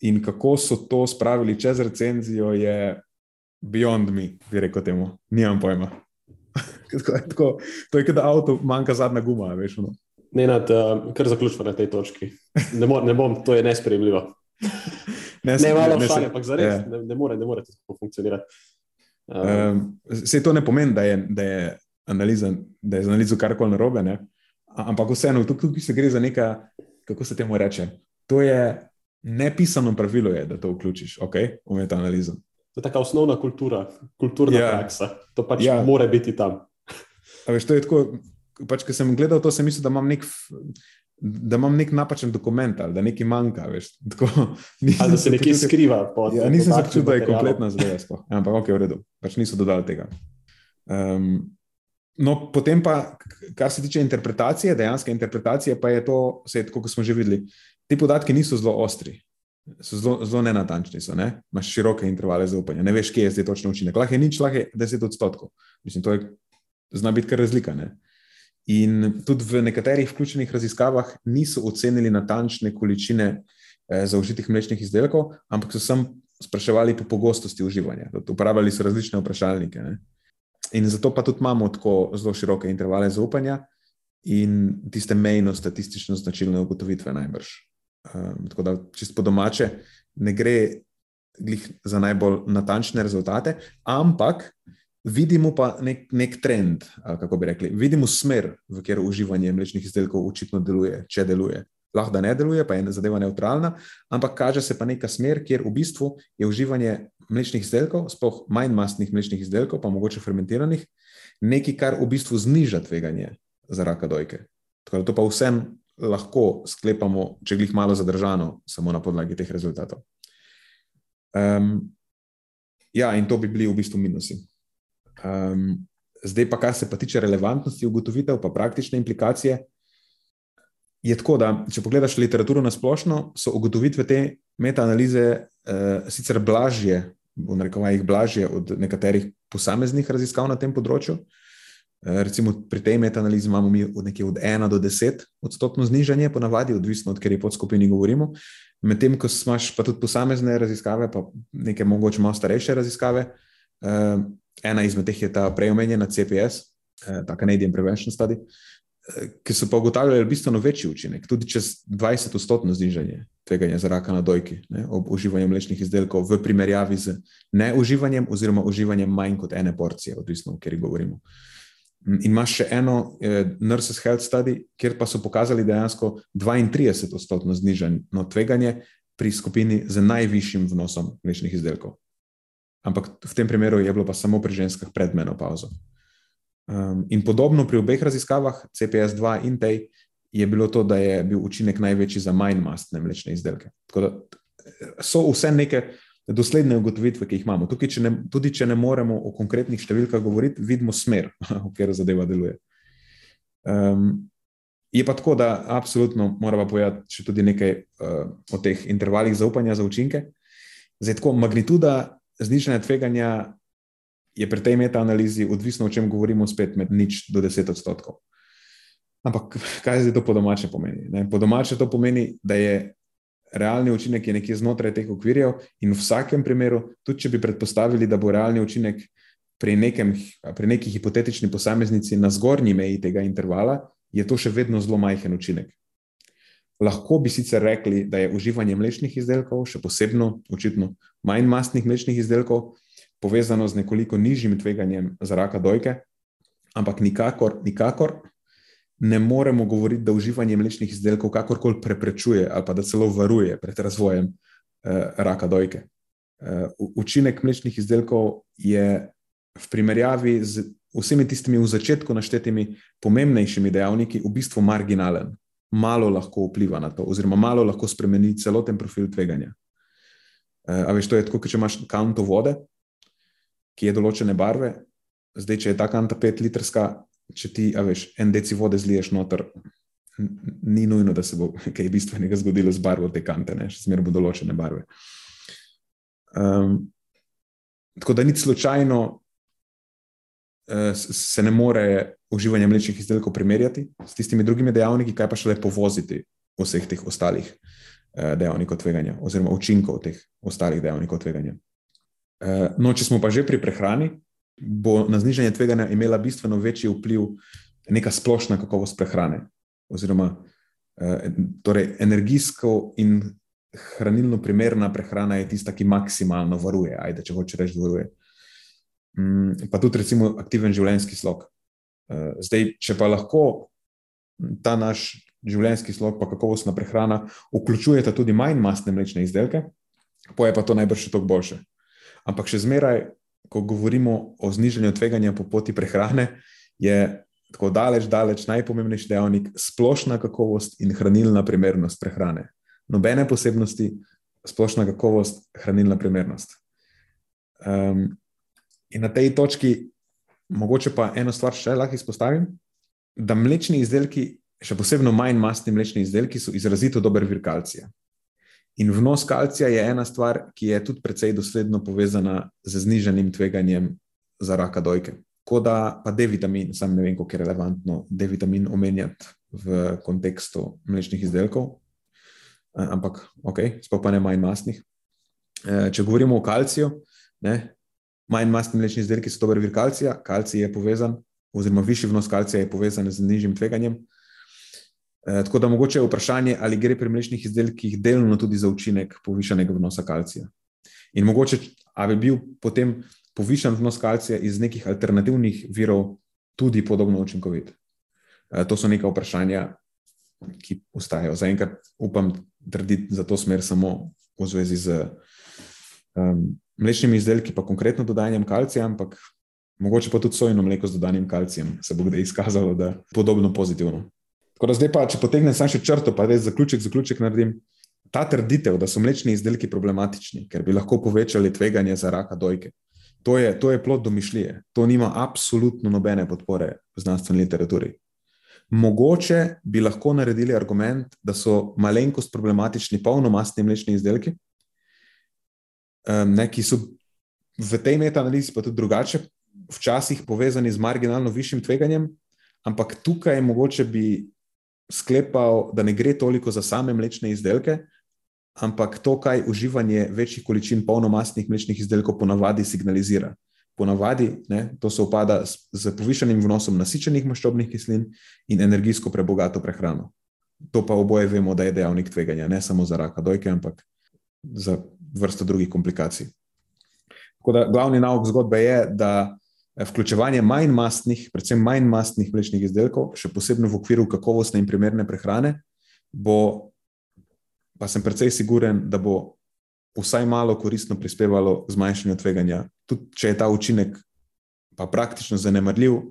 In kako so to spravili čez recenzijo, je beyond me, bi rekel temu. Nimam pojma. tako, to je da avto manjka zadnja guma, veš. No. Ne, nad, uh, kar zaključimo na tej točki. Ne, mo ne bom, to je nespremljivo. ne, ne, malo šale, ampak zares yeah. Ja. ne, ne more, ne more tako funkcionirati. Um, um, se to ne pomeni, da je, da je analiza, da je z analizo karkoli narobe, ne? ampak vseeno, tukaj se gre za nekaj, kako se temu reče. To je nepisano pravilo, je, da to vključiš okay, v metaanalizo. To je taka osnovna kultura, kulturna ja. praksa. To pač ja. mora biti tam. Veš, to je tako, pač, ko sem gledal to, sem mislil, da imam nek. Da imam nek napačen dokument ali da nekaj manjka. Veš, tako, ali da se nekaj počutil, skriva. Pod, ja, nisem se čutil, da je kompletna zadeva. Ja, ampak ok, v redu. Pač niso dodali tega. Um, no, potem pa, kar se tiče interpretacije, dejanske interpretacije, pa je to, vse, kot smo že videli, ti podatki niso zelo ostri so zelo, zelo nenatančni, so, ne? imaš široke intervale zaupanja, ne veš, kje je zdaj točno učinek. Lahko je nič, lahko je 10 odstotkov. Mislim, to je, zna biti kar razlika. Ne? In tudi v nekaterih vključenih raziskavah niso ocenili natančne količine eh, zaužitih mlečnih izdelkov, ampak so sem spraševali po pogostosti uživanja. Uporabljali so različne vprašalnike. Ne? In zato pa tudi imamo tako zelo široke intervale zaupanja in tiste mejno statistično značilne ugotovitve najbrž. Um, tako da, čisto po domače, ne gre za najbolj natančne rezultate, ampak vidimo pa nek, nek trend, kako bi rekli, vidimo smer, v katero uživanje mlečnih izdelkov očitno deluje, če deluje. Lahko da ne deluje, pa je zadeva neutralna, ampak kaže se pa neka smer, kjer v bistvu je uživanje mlečnih izdelkov, sploh manj mastnih mlečnih izdelkov, pa mogoče fermentiranih, nekaj, kar v bistvu zniža tveganje za raka dojke. Tako da to pa vsem lahko sklepamo, če jih malo zadržano, samo na podlagi teh rezultatov. Um, ja, in to bi bili v bistvu minusi. Um, zdaj, pa kar se pa tiče relevantnosti ugotovitev, pa praktične implikacije, je tako, da če pogledaš literaturo na splošno, so ugotovitve te metaanalize uh, sicer blažje, v narekovajih blažje od nekaterih posameznih raziskav na tem področju. Eh, recimo pri tej metanalizi imamo mi nekje od 1 do 10 odstotno znižanje, ponavadi, odvisno od kateri podskupini govorimo. Medtem, ko imaš pa tudi posamezne raziskave, pa neke mogoče malo starejše raziskave. Eh, ena izmed teh je ta preomenjena CPS, eh, ta Canadian Prevention Study, ki so pa ugotavljali bistveno večji učinek, tudi čez 20 odstotno znižanje tveganja za raka na dojki ne, ob uživanju mlečnih izdelkov v primerjavi z neuživanjem oziroma uživanjem manj kot ene porcije, odvisno, o kateri govorimo. In imaš še eno, eh, Nurses Health Study, kjer pa so pokazali dejansko 32-odstotno znižano tveganje pri skupini z najvišjim vnosom mlečnih izdelkov. Ampak v tem primeru je bilo pa samo pri ženskah pred menopauzo. Um, in podobno pri obeh raziskavah, CPS-2 in tej, je bilo to, da je bil učinek največji za manj mastne mlečne izdelke. Tako da eh, so vse neke dosledne ugotovitve, ki jih imamo. Tukaj, če ne, tudi če ne moremo o konkretnih številkah govoriti, vidimo smer, v katero zadeva deluje. Um, je pa tako, da absolutno moramo povedati še tudi nekaj uh, o teh intervalih zaupanja za učinke. Zdaj, tako magnituda znižanja tveganja je pri tej metaanalizi odvisno, o čem govorimo, spet med nič do deset odstotkov. Ampak kaj zdaj to po domače pomeni? Ne? Po domače to pomeni, da je realni učinek je nekje znotraj teh okvirjev, in v vsakem primeru, tudi če bi predpostavili, da bo realni učinek pri, nekem, pri neki hipotetični posameznici na zgornji meji tega intervala, je to še vedno zelo majhen učinek. Lahko bi sicer rekli, da je uživanje mlečnih izdelkov, še posebno, očitno, manj mastnih mlečnih izdelkov, povezano z nekoliko nižjim tveganjem za raka dojke, ampak nikakor, nikakor ne moremo govoriti, da uživanje mlečnih izdelkov kakorkoli preprečuje ali pa da celo varuje pred razvojem eh, raka dojke. Eh, učinek mlečnih izdelkov je v primerjavi z vsemi tistimi v začetku naštetimi pomembnejšimi dejavniki v bistvu marginalen. Malo lahko vpliva na to, oziroma malo lahko spremeni celoten profil tveganja. Eh, a veš, to je tako, če imaš kanto vode, ki je določene barve, zdaj, če je ta kanta 5 litrska, če ti, a veš, en deci vode zliješ noter, ni nujno, da se bo kaj bistvenega zgodilo z barvo te kante, ne? še zmeraj bo določene barve. Um, tako da ni slučajno, uh, se ne more uživanje mlečnih izdelkov primerjati s tistimi drugimi dejavniki, kaj pa še le povoziti vseh teh ostalih uh, dejavnikov tveganja, oziroma učinkov teh ostalih dejavnikov tveganja. Uh, no, če smo pa že pri prehrani, bo na znižanje tveganja imela bistveno večji vpliv neka splošna kakovost prehrane, oziroma uh, torej energijsko in hranilno primerna prehrana je tista, ki maksimalno varuje, ajde, če hoče reči, varuje. Um, pa tudi, recimo, aktiven življenjski slog. Uh, zdaj, če pa lahko ta naš življenjski slog, pa kakovostna prehrana, vključujeta tudi manj mastne mlečne izdelke, pa je pa to najbrž še toliko boljše. Ampak še zmeraj, ko govorimo o znižanju tveganja po poti prehrane, je tako daleč, daleč najpomembnejši dejavnik splošna kakovost in hranilna primernost prehrane nobene posebnosti, splošna kakovost, hranilna primernost. Um, in na tej točki, mogoče pa eno stvar še lahko izpostavim, da mlečni izdelki, še posebej manj mastni mlečni izdelki, so izrazito dober vir kalcija. In vnos kalcija je ena stvar, ki je tudi precej dosledno povezana z znižanjem tveganjem za raka dojke. Tako da pa D-vitamin, sam ne vem, kako je relevantno D-vitamin omenjati v kontekstu mlečnih izdelkov, ampak ok, sploh pa ne manj mastnih. Eh, če govorimo o kalciju, ne, manj mastni mlečni izdelki so dober vir kalcija, kalcij je povezan, oziroma višji vnos kalcija je povezan z nižjim tveganjem. Eh, tako da mogoče je vprašanje, ali gre pri mlečnih izdelkih delno tudi za učinek povišanega vnosa kalcija. In mogoče, ali bi bil potem povišan vnos kalcija iz nekih alternativnih virov tudi podobno učinkovit. To so neka vprašanja, ki ostajajo. Zaenkrat upam trditi za to smer samo v zvezi z um, mlečnimi izdelki, pa konkretno dodajanjem kalcija, ampak mogoče pa tudi sojno mleko z dodanim kalcijem se bo kdaj izkazalo, da je podobno pozitivno. Tako da zdaj pa, če potegnem samo še črto, pa res zaključek, zaključek naredim. Ta trditev, da so mlečni izdelki problematični, ker bi lahko povečali tveganje za raka dojke, to je, to je plod domišljije. To nima absolutno nobene podpore v znanstveni literaturi. Mogoče bi lahko naredili argument, da so malenkost problematični polnomastni mlečni izdelki, ne, ki so v tej metanalizi pa tudi drugače, včasih povezani z marginalno višjim tveganjem, ampak tukaj mogoče bi sklepal, da ne gre toliko za same mlečne izdelke, ampak to, kaj uživanje večjih količin polnomastnih mlečnih izdelkov ponavadi signalizira ponavadi ne, to se upada z, z povišanim vnosom nasičenih maščobnih kislin in energijsko prebogato prehrano. To pa oboje vemo, da je dejavnik tveganja, ne samo za raka dojke, ampak za vrsto drugih komplikacij. Tako da glavni nauk zgodbe je, da vključevanje manj mastnih, predvsem manj mastnih mlečnih izdelkov, še posebej v okviru kakovostne in primerne prehrane, bo, pa sem precej siguren, da bo vsaj malo koristno prispevalo k zmanjšanju tveganja. Tudi če je ta učinek pa praktično zanemrljiv,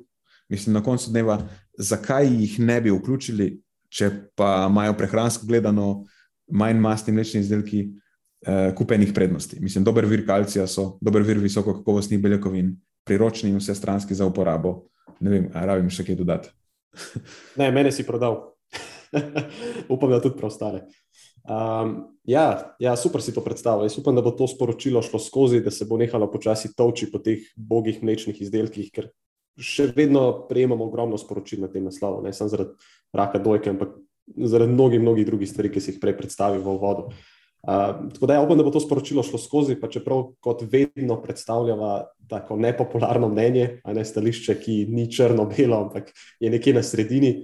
mislim, na koncu dneva, zakaj jih ne bi vključili, če pa imajo prehransko gledano manj mastni mlečni izdelki eh, kupenih prednosti. Mislim, dober vir kalcija so, dober vir visoko kakovostnih beljakovin, priročni in vse stranski za uporabo. Ne vem, ali rabim še kaj dodati. ne, mene si prodal. Upam, da tudi preostale. Um, ja, ja, super si to predstavljal. Jaz upam, da bo to sporočilo šlo skozi, da se bo nehalo počasi toči po teh bogih mlečnih izdelkih, ker še vedno prejemamo ogromno sporočil na tem naslovu. Ne samo zaradi raka dojke, ampak zaradi mnogih, mnogih drugih stvari, ki si jih prej predstavil v vodu. Uh, tako da ja, upam, da bo to sporočilo šlo skozi, pa čeprav kot vedno predstavljava tako nepopularno mnenje, a ne stališče, ki ni črno-belo, ampak je nekje na sredini.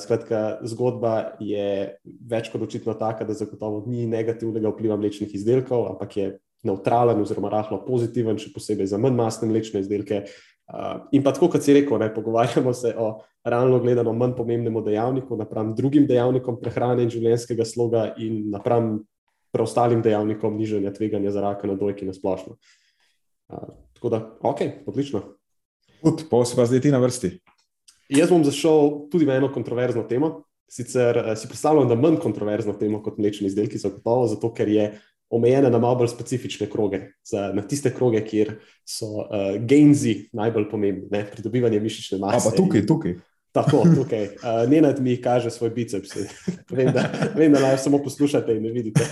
Skratka, zgodba je več kot očitno taka, da zagotovo ni negativnega vpliva mlečnih izdelkov, ampak je neutralen oziroma rahlo pozitiven, še posebej za manj masne mlečne izdelke. In pa tako, kot si rekel, ne, pogovarjamo se o realno gledano manj pomembnem dejavniku napram drugim dejavnikom prehrane in življenjskega sloga in napram preostalim dejavnikom nižanja tveganja za raka na dojki na splošno. Tako da, ok, odlično. Ud, pa se pa zdaj ti na vrsti. Jaz bom zašel tudi v eno kontroverzno temo. Sicer uh, si predstavljam, da manj kontroverzno temo kot mlečni izdelki, zagotovo, zato ker je omejena na malo bolj specifične kroge, za, na tiste kroge, kjer so uh, genzi najbolj pomembni, ne? pridobivanje mišične mase. A pa tukaj, tukaj. Tako, tukaj. Uh, Nenad mi kaže svoj biceps. vem, da, vem, da naj samo poslušate in ne vidite.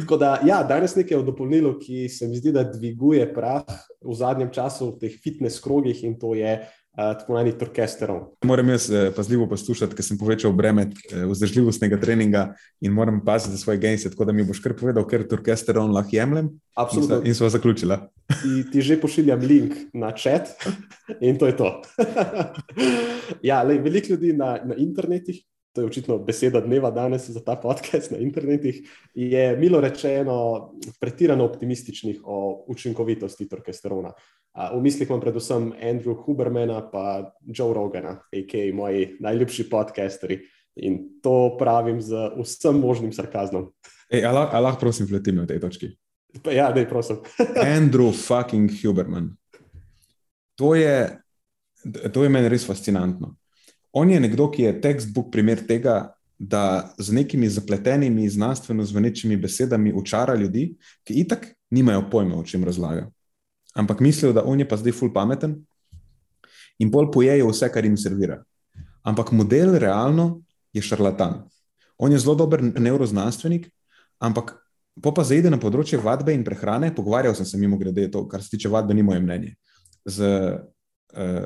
Tako da, ja, danes nekaj o dopolnilu, ki se mi zdi, da dviguje prah v zadnjem času v teh fitness krogih in to je tako imenovani torkesterol. Moram jaz eh, pazljivo poslušati, ker sem povečal breme eh, vzdržljivostnega treninga in moram paziti za svoje genise, tako da mi boš kar povedal, ker torkesterol lahko jemljem. Absolutno. In sva zaključila. Ti, ti že pošiljam link na čat in to je to. ja, lej, veliko ljudi na, na internetih. To je očitno beseda dneva danes za ta podcast na internetih. Je milo rečeno pretirano optimističnih o učinkovitosti torkesterona. V mislih imam predvsem Andrew Hubermana in Joe Rogana, a.k.a. moji najljubši podcasteri. In to pravim z vsem možnim sarkazmom. Ali lahko, prosim, vletim na tej točki? Pa ja, da je prosim. Andrew fucking Huberman. To je, to je meni res fascinantno. On je nekdo, ki je textbook primer tega, da z nekimi zapletenimi, znanstveno zvenečimi besedami učara ljudi, ki itak nimajo pojma, o čem razlaga. Ampak mislijo, da on je pa zdaj ful pameten in bolj pojejo vse, kar jim servira. Ampak model realno je šarlatan. On je zelo dober neuroznanstvenik, ampak pa zaide na področje vadbe in prehrane. Pogovarjal sem se mimo grede, to, kar se tiče vadbe, ni moje mnenje. Z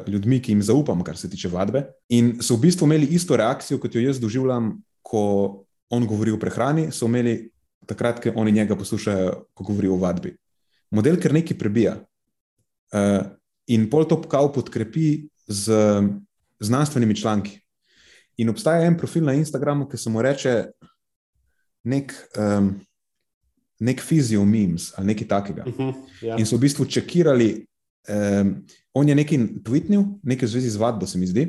ljudmi, ki jim zaupam, kar se tiče vadbe. In so v bistvu imeli isto reakcijo, kot jo jaz doživljam, ko on govori o prehrani, so imeli takrat, ko oni njega poslušajo, ko govori o vadbi. Model, ker nekaj prebija. Uh, in pol to pokal podkrepi z znanstvenimi članki. In obstaja en profil na Instagramu, ki se mu reče nek, um, nek fizijo memes ali nekaj takega. Uh -huh, ja. In so v bistvu čekirali um, on je nekaj tweetnil, nekaj v zvezi z vadbo, se mi zdi.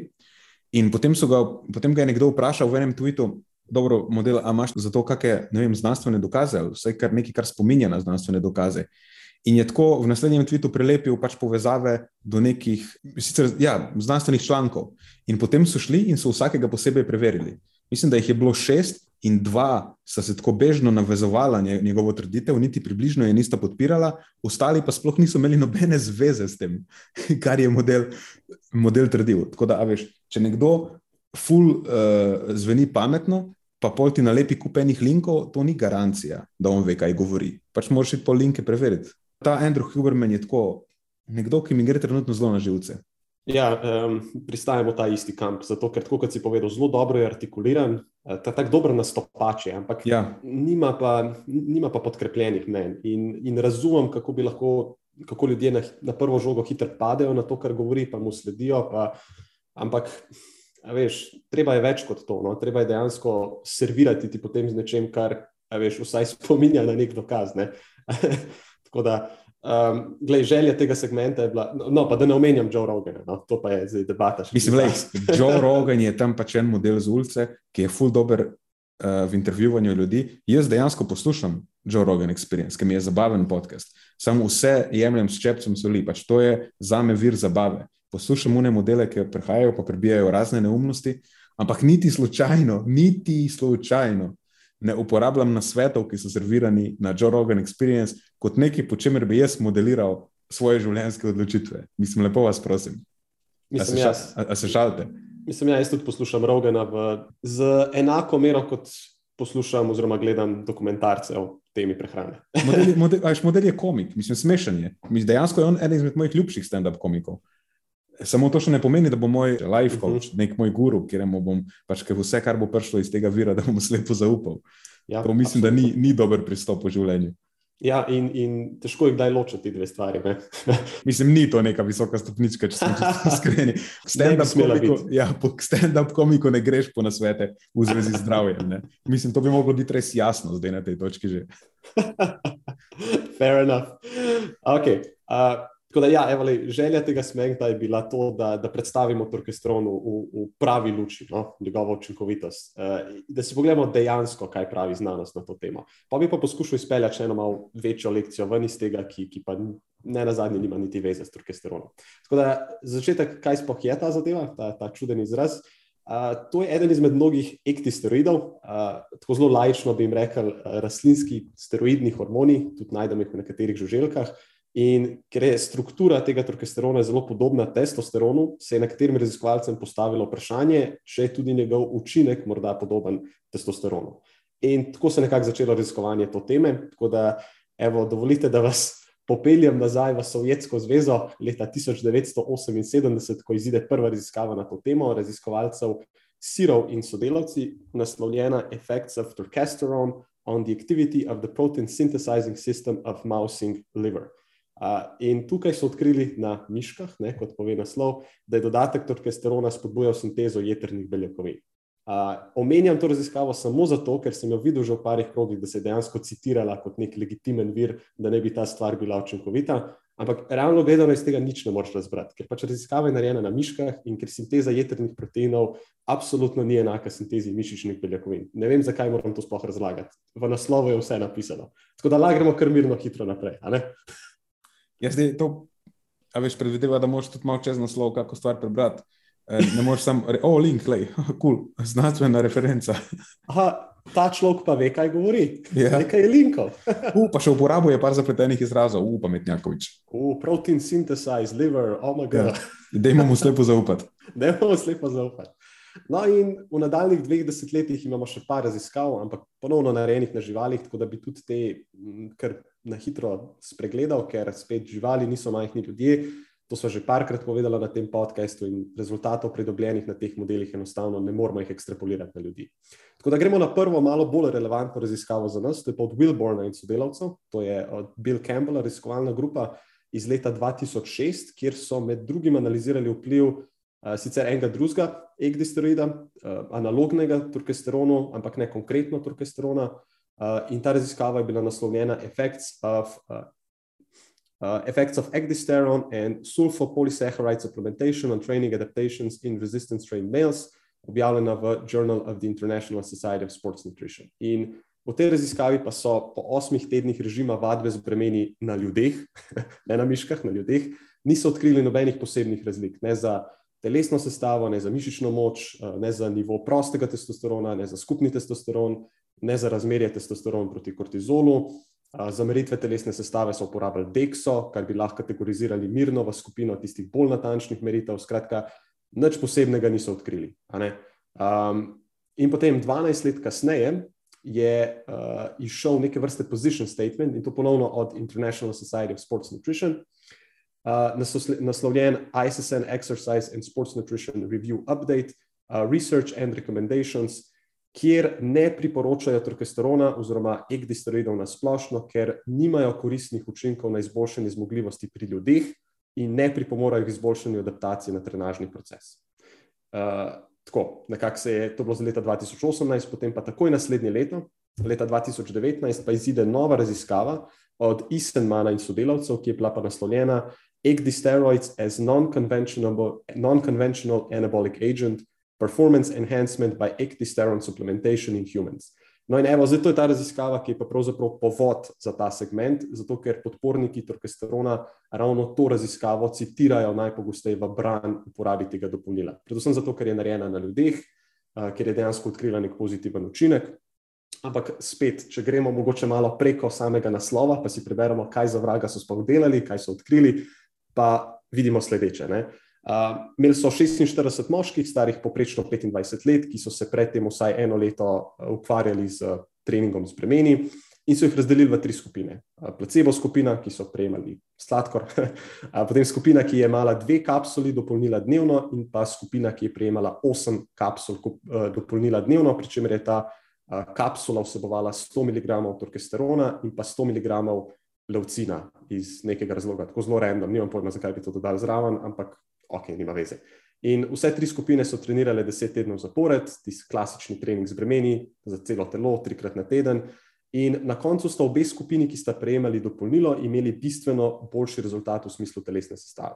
In potem, ga, potem ga je nekdo vprašal v enem tweetu, dobro, model, a imaš za to kakšne znanstvene dokaze, vse kar nekaj, kar spominja na znanstvene dokaze. In je tako v naslednjem tweetu prelepil pač povezave do nekih sicer, ja, znanstvenih člankov. In potem so šli in so vsakega posebej preverili. Mislim, da jih je bilo šest, in dva sta se tako bežno navezovala njegovo trditev, niti približno je nista podpirala, ostali pa sploh niso imeli nobene zveze s tem, kar je model, model trdil. Tako da, veš, če nekdo ful uh, zveni pametno, pa pol ti nalepi kupenih linkov, to ni garancija, da on ve, kaj govori. Pač moraš iti po linke preveriti. Ta Andrew Huberman je tako nekdo, ki mi gre trenutno zelo na živce. Ja, um, pristajamo v ta isti kamp, zato ker, kot si povedal, zelo dobro je artikuliran, eh, ta tako dobro nastopač je, ampak ja. nima, pa, nima pa podkrepljenih mnen. In, in razumem, kako bi lahko, kako ljudje na, na prvo žogo hitro padejo na to, kar govori, pa mu sledijo. Pa, ampak, veš, treba je več kot to. No? Treba je dejansko servirati ti potem z nečem, kar veš, vsaj spominja na nek dokaz. Ne? tako da. Um, glej, želja tega segmenta je bila, no, pa da ne omenjam Joe Rogana, no, to pa je zdaj debata. Mislim, da Joe Rogan je tam pač en model z ulice, ki je full dober uh, v intervjuvanju ljudi. Jaz dejansko poslušam Joe Rogan Experience, ki mi je zabaven podcast. Samo vse jemljem s čepcem soli, pač to je za me vir zabave. Poslušam une modele, ki prihajajo, pa prebijajo razne neumnosti, ampak niti slučajno, niti slučajno ne uporabljam na svetov, ki so servirani na Joe Rogan Experience, kot nekaj, po čemer bi jaz modeliral svoje življenjske odločitve. Mislim, lepo vas prosim. Mislim, a, se, a, a se šalite? Mislim, ja, jaz tudi poslušam Rogana v, z enako mero, kot poslušam oziroma gledam dokumentarce o temi prehrane. model, model, model je komik, mislim, smešen je. Mislim, dejansko je on eden izmed mojih ljubših stand-up komikov. Samo to še ne pomeni, da bo moj life mhm. coach, uh -huh. nek moj guru, kjer bom pač vse, kar bo prišlo iz tega vira, da bom slepo zaupal. Ja, to mislim, absolutno. da ni, ni dober pristop v življenju. Ja, in, in težko je kdaj ločiti dve stvari. mislim, ni to neka visoka stopnička, če sem iskren. Ja, po stand-up komiku ne greš po nasvete v zvezi z zdravjem. Ne? Mislim, to bi moglo biti res jasno zdaj na tej točki že. Fair enough. Okay. Uh, Tako da, ja, evali, želja tega smenta je bila to, da, da predstavimo orkestronu v, v pravi luči, no, njegovo učinkovitost. Uh, da si pogledamo dejansko, kaj pravi znanost na to temo. Pa bi pa poskušal izpeljati še eno malo večjo lekcijo ven iz tega, ki, ki pa ne na zadnje nima niti veze s orkestronom. Tako da, za začetek, kaj sploh je ta zadeva, ta, ta čuden izraz. Uh, to je eden izmed mnogih ektisteroidov, uh, tako zelo lajično bi jim rekel, uh, rastlinski steroidni hormoni, tudi najdemo jih v nekaterih žuželkah. In ker je struktura tega progesterona zelo podobna testosteronu, se je nekaterim raziskovalcem postavilo vprašanje, če je tudi njegov učinek morda podoben testosteronu. In tako se je nekako začelo raziskovanje to teme. Tako da, evo, dovolite, da vas popeljem nazaj v Sovjetsko zvezo leta 1978, ko izide prva raziskava na to temo, raziskovalcev Sirov in sodelavci, naslovljena Effects of Testosterone on the Activity of the Protein Synthesizing System of Mousing Liver. In tukaj so odkrili na miškah, ne, kot pove naslov, da je dodatek testosterona spodbujal sintezo jedrnih beljakovin. Uh, omenjam to raziskavo samo zato, ker sem jo videl že v parih krogih, da se je dejansko citirala kot nek legitimen vir, da ne bi ta stvar bila učinkovita. Ampak realno gledano iz tega nič ne moreš razbrati, ker pač raziskava je narejena na miškah in ker sinteza jedrnih proteinov absolutno ni enaka sintezi mišičnih beljakovin. Ne vem, zakaj moram to sploh razlagati. V naslovu je vse napisano. Tako da lagremo kar mirno hitro naprej. Jaz zdaj to, a veš, predvideva, da moš tudi malo čez naslov kako stvar prebrati. Eh, ne moreš samo reči, oh, link, le, kul, znanstvena referenca. Aha, ta človek pa ve, kaj govori. Ja. Nekaj je linkov. uh, pa še uporabuje par zapletenih izrazov, uh, pametnjakovič. Uh, protein synthesize, liver, oh my god. Ja. Da imamo slepo zaupati. Da imamo slepo zaupati. No, in v nadaljnih dveh desetletjih imamo še par raziskav, ampak ponovno narejenih na živalih, tako da bi tudi te kar na hitro spregledal, ker spet živali niso majhni ljudje. To smo že parkrat povedali na tem podkastu, in rezultatov pridobljenih na teh modelih enostavno ne moramo jih ekstrapolirati na ljudi. Tako da gremo na prvo, malo bolj relevantno raziskavo za nas, to je pa od Wilborna in sodelavcev, to je od Bill Campbella, raziskovalna grupa iz leta 2006, kjer so med drugim analizirali vpliv sicer enega drugega egdisteroida, uh, analognega turkesteronu, ampak ne konkretno turkesterona. Uh, in ta raziskava je bila naslovljena Effects of uh, uh, effects of ecdysterone and sulfopolysaccharide supplementation on training adaptations in resistance trained males, objavljena v Journal of the International Society of Sports Nutrition. In v tej raziskavi pa so po osmih tednih režima vadbe z bremeni na ljudeh, ne na miškah, na ljudeh, niso odkrili nobenih posebnih razlik, ne za telesno sestavo, ne za mišično moč, uh, ne za nivo prostega testosterona, ne za skupni testosteron, ne za razmerje testosterona proti kortizolu, Za meritve telesne sestave so uporabljali DEXO, kar bi lahko kategorizirali mirno v skupino tistih bolj natančnih meritev. Skratka, nič posebnega niso odkrili. Um, in potem, 12 let kasneje, je uh, izšel neke vrste position statement in to ponovno od International Society of Sports Nutrition, uh, naslovljen ISSN Exercise and Sports Nutrition Review Update, uh, Research and Recommendations kjer ne priporočajo testosterona oziroma egdisteroidov na splošno, ker nimajo koristnih učinkov na izboljšanje zmogljivosti pri ljudeh in ne pripomorajo k izboljšanju adaptacije na trenažni proces. Uh, tako, nekako se je to bilo za leta 2018, potem pa takoj naslednje leto, leta 2019, pa izide nova raziskava od Isenmana in sodelavcev, ki je bila pa naslovljena Egdisteroids as non-conventional non anabolic agent performance enhancement by ecdysterone supplementation in humans. No, in evo, zdaj to je ta raziskava, ki je pa pravzaprav povod za ta segment, zato ker podporniki testosterona ravno to raziskavo citirajo najpogosteje v bran uporabi tega dopolnila. Predvsem zato, ker je narejena na ljudeh, ker je dejansko odkrila nek pozitiven učinek. Ampak spet, če gremo mogoče malo preko samega naslova, pa si preberemo, kaj za vraga so sploh delali, kaj so odkrili, pa vidimo sledeče. Ne? Uh, imeli so 46 moških, starih poprečno 25 let, ki so se predtem vsaj eno leto ukvarjali z treningom z bremeni in so jih razdelili v tri skupine. Uh, placebo skupina, ki so prejemali sladkor, uh, potem skupina, ki je imela dve kapsuli dopolnila dnevno, in pa skupina, ki je prejemala osem kapsul uh, dopolnila dnevno, pri čemer je ta uh, kapsula vsebovala 100 mg torkesterona in pa 100 mg leucina iz nekega razloga. Tako zelo random, nimam pojma, zakaj bi to dodali zraven, ampak ok, nima veze. In vse tri skupine so trenirale deset tednov zapored, tisti klasični trening z bremeni za celo telo, trikrat na teden. In na koncu sta obe skupini, ki sta prejemali dopolnilo, imeli bistveno boljši rezultat v smislu telesne sestave.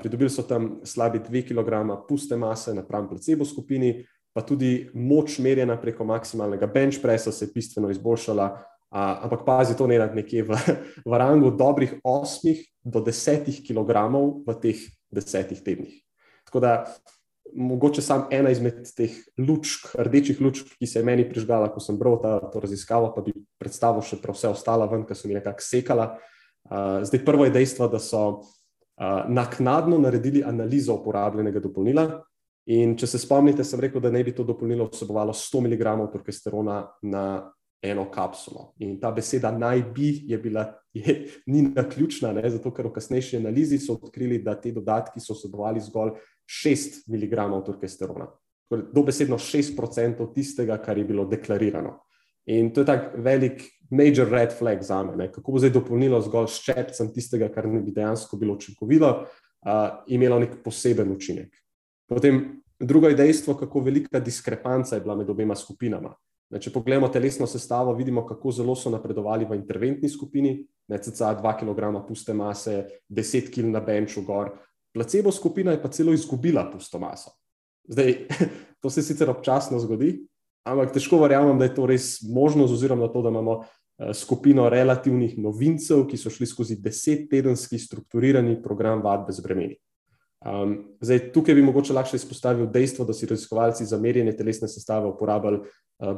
Pridobili so tam slabi 2 kg puste mase napram placebo skupini, pa tudi moč merjena preko maksimalnega bench pressa se je bistveno izboljšala. Ampak pazi, to ne nekje v, v rangu dobrih 8 do 10 kg v teh desetih tednih. Tako da, mogoče samo ena izmed teh lučk, rdečih lučk, ki se je meni prižgala, ko sem bral ta, to raziskavo, pa bi predstavil še vse ostalo ven, ki so mi nekako sekala. Uh, zdaj, prvo je dejstvo, da so uh, naknadno naredili analizo uporabljenega dopolnila. In če se spomnite, sem rekel, da naj bi to dopolnilo vsebovalo 100 mg torkesterona na eno kapsulo. In ta beseda naj bi je bila, je, ni naključna, ne, zato ker v kasnejši analizi so odkrili, da te dodatki so vsebovali zgolj 6 mg torkesterona. Torej, dobesedno 6% tistega, kar je bilo deklarirano. In to je tak velik, major red flag za me, kako bo zdaj dopolnilo zgolj ščepcem tistega, kar ne bi dejansko bilo učinkovito, uh, imelo nek poseben učinek. Potem drugo je dejstvo, kako velika diskrepanca je bila med obema skupinama. Ne, če pogledamo telesno sestavo, vidimo, kako zelo so napredovali v interventni skupini, ne cca 2 kg puste mase, 10 kg na benču gor. Placebo skupina je pa celo izgubila pusto maso. Zdaj, to se sicer občasno zgodi, ampak težko verjamem, da je to res možno, oziroma to, da imamo eh, skupino relativnih novincev, ki so šli skozi desettedenski strukturirani program vadbe z bremeni. Um, zdaj, tukaj bi mogoče lahko izpostavil dejstvo, da si raziskovalci za merjenje telesne sestave uporabljali uh,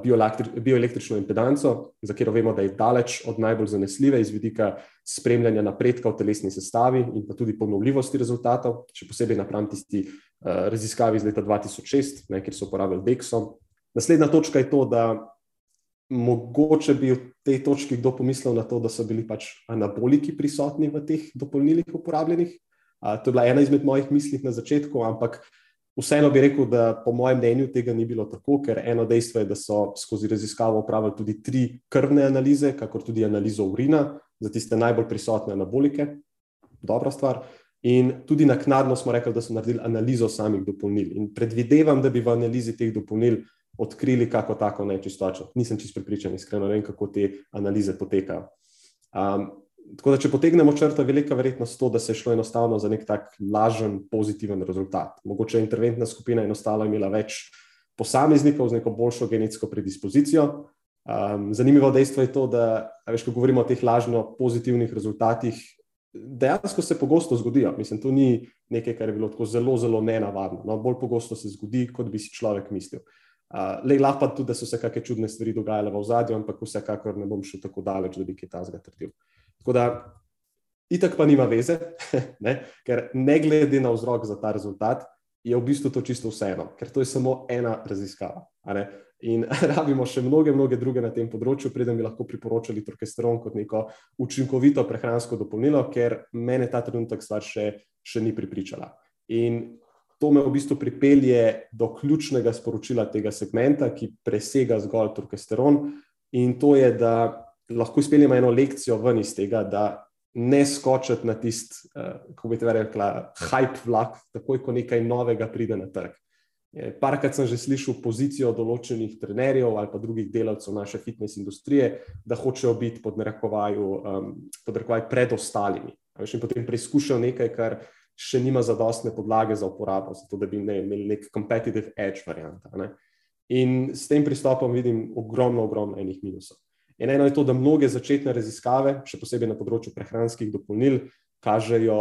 bioelektrično impedanco, za katero vemo, da je daleč od najbolj zanesljive iz vidika spremljanja napredka v telesni sestavi in pa tudi ponovljivosti rezultatov, še posebej napram tisti uh, raziskavi iz leta 2006, ne, kjer so uporabljali Dexo. Naslednja točka je to, da mogoče bi v tej točki kdo pomislil na to, da so bili pač anaboliki prisotni v teh dopolnilih uporabljenih. To je bila ena izmed mojih misli na začetku, ampak vseeno bi rekel, da po mojem mnenju tega ni bilo tako, ker eno dejstvo je, da so skozi raziskavo upravili tudi tri krvne analize, kakor tudi analizo urina za tiste najbolj prisotne anabolike. Dobra stvar. In tudi naknadno smo rekli, da so naredili analizo samih dopolnil. In predvidevam, da bi v analizi teh dopolnil odkrili kako tako nečistočo. Nisem čest pripričan, iskreno ne vem, kako te analize potekajo. Um, tako da, če potegnemo črto, velika verjetnost to, da se je šlo enostavno za nek tak lažen, pozitiven rezultat. Mogoče je interventna skupina enostavno imela več posameznikov z neko boljšo genetsko predispozicijo. Um, zanimivo dejstvo je to, da, veš, ko govorimo o teh lažno pozitivnih rezultatih, dejansko se pogosto zgodijo. Mislim, to ni nekaj, kar je bilo tako zelo, zelo nenavadno. No, bolj pogosto se zgodi, kot bi si človek mislil. Uh, Le lahko tudi, da so se kakšne čudne stvari dogajale v zadju, ampak vsekakor ne bom šel tako daleč, da bi kaj tazga trdil. Tako da, itak pa nima veze, ne? ker ne glede na vzrok za ta rezultat, je v bistvu to čisto vseeno, ker to je samo ena raziskava. In rabimo še mnoge, mnoge druge na tem področju, preden bi lahko priporočali torkesteron kot neko učinkovito prehransko dopolnilo, ker mene ta trenutek stvar še, še ni pripričala. In to me v bistvu pripelje do ključnega sporočila tega segmenta, ki presega zgolj torkesteron, in to je, da lahko izpeljemo eno lekcijo ven iz tega, da ne skočiti na tisti, uh, kako bi te rekla, hype vlak, takoj ko nekaj novega pride na trg. Parkrat sem že slišal pozicijo določenih trenerjev ali pa drugih delavcev naše fitness industrije, da hočejo biti pod narekovaju, um, pod narekovaju pred ostalimi. In potem preizkušajo nekaj, kar še nima zadostne podlage za uporabo, zato da bi ne, imeli nek competitive edge varianta. Ne? In s tem pristopom vidim ogromno, ogromno enih minusov. In eno je to, da mnoge začetne raziskave, še posebej na področju prehranskih dopolnil, kažejo,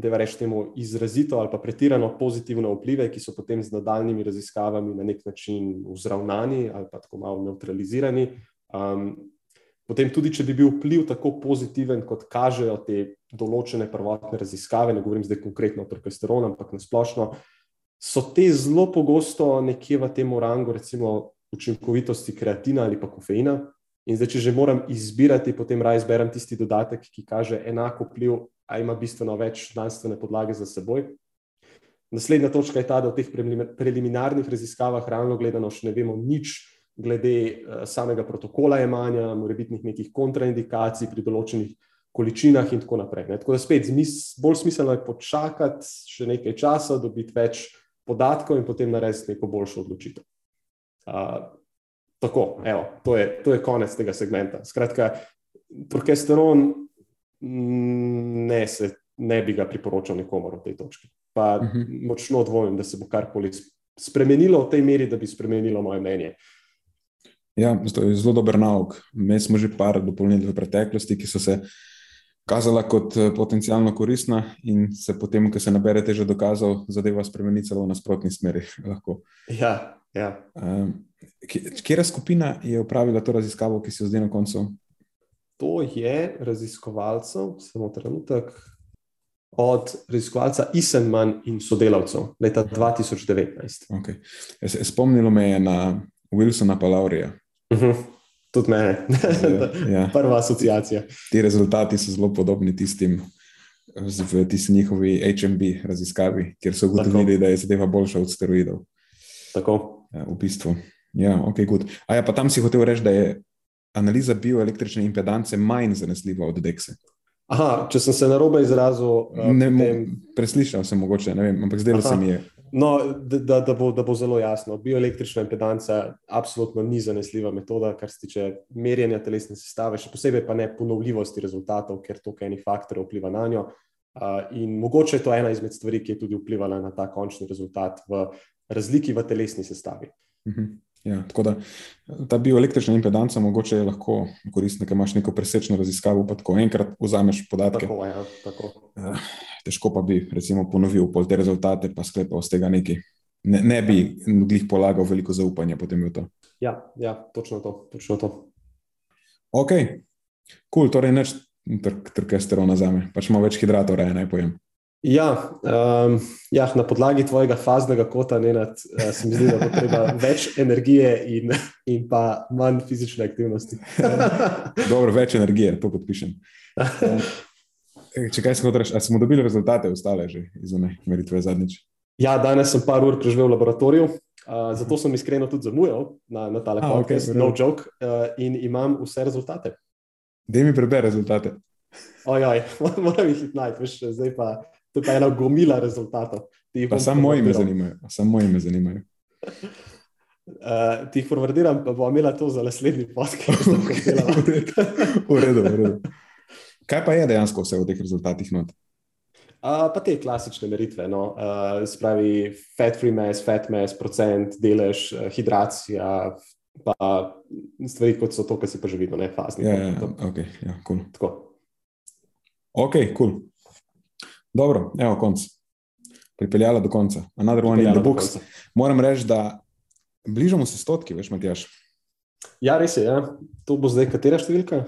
da je reč temu izrazito ali pa pretirano pozitivne vplive, ki so potem z nadaljnimi raziskavami na nek način vzravnani ali pa tako malo neutralizirani. Um, potem tudi, če bi bil vpliv tako pozitiven, kot kažejo te določene prvotne raziskave, ne govorim zdaj konkretno o torkesteronu, ampak nasplošno, so te zelo pogosto nekje v tem rangu, recimo učinkovitosti kreatina ali pa kofeina, In zdaj, če že moram izbirati, potem raje izberem tisti dodatek, ki kaže enako vpliv, a ima bistveno več znanstvene podlage za seboj. Naslednja točka je ta, da v teh preliminarnih raziskavah realno gledano še ne vemo nič glede uh, samega protokola jemanja, morebitnih nekih kontraindikacij pri določenih količinah in tako naprej. Ne. Tako da spet zmis, bolj smiselno je počakati še nekaj časa, dobiti več podatkov in potem narediti neko boljšo odločitev. Uh, Tako, evo, to, je, to je konec tega segmenta. Skratka, progesteron mm, ne, se, ne bi ga priporočal nikomor v tej točki. Pa uh mhm. -huh. močno dvomim, da se bo karkoli spremenilo v tej meri, da bi spremenilo moje mnenje. Ja, to je zelo dober nauk. Mi smo že par dopolnili v preteklosti, ki so se kazala kot eh, potencijalno koristna, in se potem, ko se nabere teže dokazov, zadeva spremeni celo v nasprotni smeri. Ja, ja. Um, Kera skupina je upravila to raziskavo, ki se zdaj na koncu? to je raziskovalcev, samo trenutek, od raziskovalca Isenman in sodelavcev leta 2019. Okay. Spomnilo me je na Wilsona Palaurija. Uh -huh. Tudi mene, ja. prva asociacija. Ti rezultati so zelo podobni tistim v tisti njihovi HMB raziskavi, kjer so ugotovili, da je zadeva boljša od steroidov. Tako. Ja, v bistvu. Ja, ok, good. A ja, pa tam si hotel reči, da je analiza bioelektrične impedance manj zanesljiva od DEX-a. Aha, če sem se na robe izrazil. Uh, ne, potem... Preslišal sem mogoče, ne vem, ampak zdaj se mi je. No, da, da, bo, da bo zelo jasno. Bioelektrična impedanca absolutno ni zanesljiva metoda, kar se tiče merjenja telesne sestave, še posebej pa ne ponovljivosti rezultatov, ker to enih faktorjev vpliva na njo. Uh, in mogoče je to ena izmed stvari, ki je tudi vplivala na ta končni rezultat v razliki v telesni sestavi. Uh mhm. Ja, tako da ta bioelektrična impedanca mogoče je lahko koristna, ker imaš neko presečno raziskavo, pa tako enkrat vzameš podatke. Tako, ja, tako. Eh, težko pa bi recimo ponovil pol te rezultate, pa sklepal z tega nekaj. Ne, ne bi glih polagal veliko zaupanja potem v to. Ja, ja točno to. Točno to. Ok, kul, cool, torej neč trkesterona za me, pač ima več hidratov, raje naj pojem. Ja, um, ja, na podlagi tvojega faznega kota nad, uh, se mi zdi, da bo treba več energije in, in pa manj fizične aktivnosti. Dobro, več energije, to podpišem. Če kaj smo rečili, ali smo dobili rezultate, ostale že izune meritve zadnjič? Ja, danes sem par ur preživel v laboratoriju, uh, zato sem iskreno tudi zamujal na, na tale podcast, okay, no joke, uh, in imam vse rezultate. Da mi prebere rezultate. Ojoj, moram jih najti, zdaj pa. To je pa ena gomila rezultatov. Samo moji me zanimajo. Samo moji me zanimajo. Uh, ti jih forwardiram, pa bo imela to za naslednji podcast. v redu, v redu. Kaj pa je dejansko vse v teh rezultatih? Uh, pa te klasične meritve. No. Uh, spravi fat free mass, fat mass, procent, delež, uh, hidracija, pa stvari kot so to, kar si pa že videl, ne fazni. Ja, ja, ok, ja, cool. Tako. Ok, cool. Dobro, evo, konc. Pripeljala do konca. Another one in the books. Moram reči, da bližamo se stotki, veš, Matjaš. Ja, res je. Ja. To bo zdaj katera številka?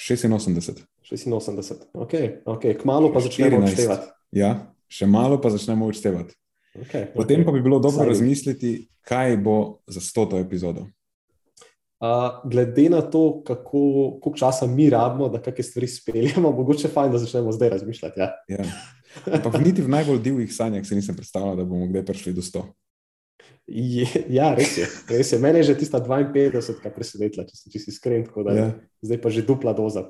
86. 86. Ok, ok. Kmalo pa začnemo odštevati. Ja, še malo pa začnemo odštevati. Okay, Potem okay. pa bi bilo dobro Sari. razmisliti, kaj bo za stoto epizodo. Uh, glede na to, kako, koliko časa mi rabimo, da kakšne stvari speljemo, mogoče fajn, da začnemo zdaj razmišljati. Ja. Ja. Ampak niti v najbolj divjih sanjah si nisem predstavljal, da bomo kdaj prišli do 100. Je, ja, res je. Res je. Mene je že tista 52, ki presenetila, če sem čisto iskren, ja. zdaj pa že dupla doza.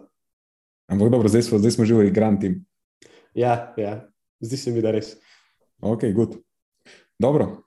Ampak dobro, zdaj smo, zdaj smo že v igranti. Ja, ja, zdi se mi, da res. Ok, good. Dobro,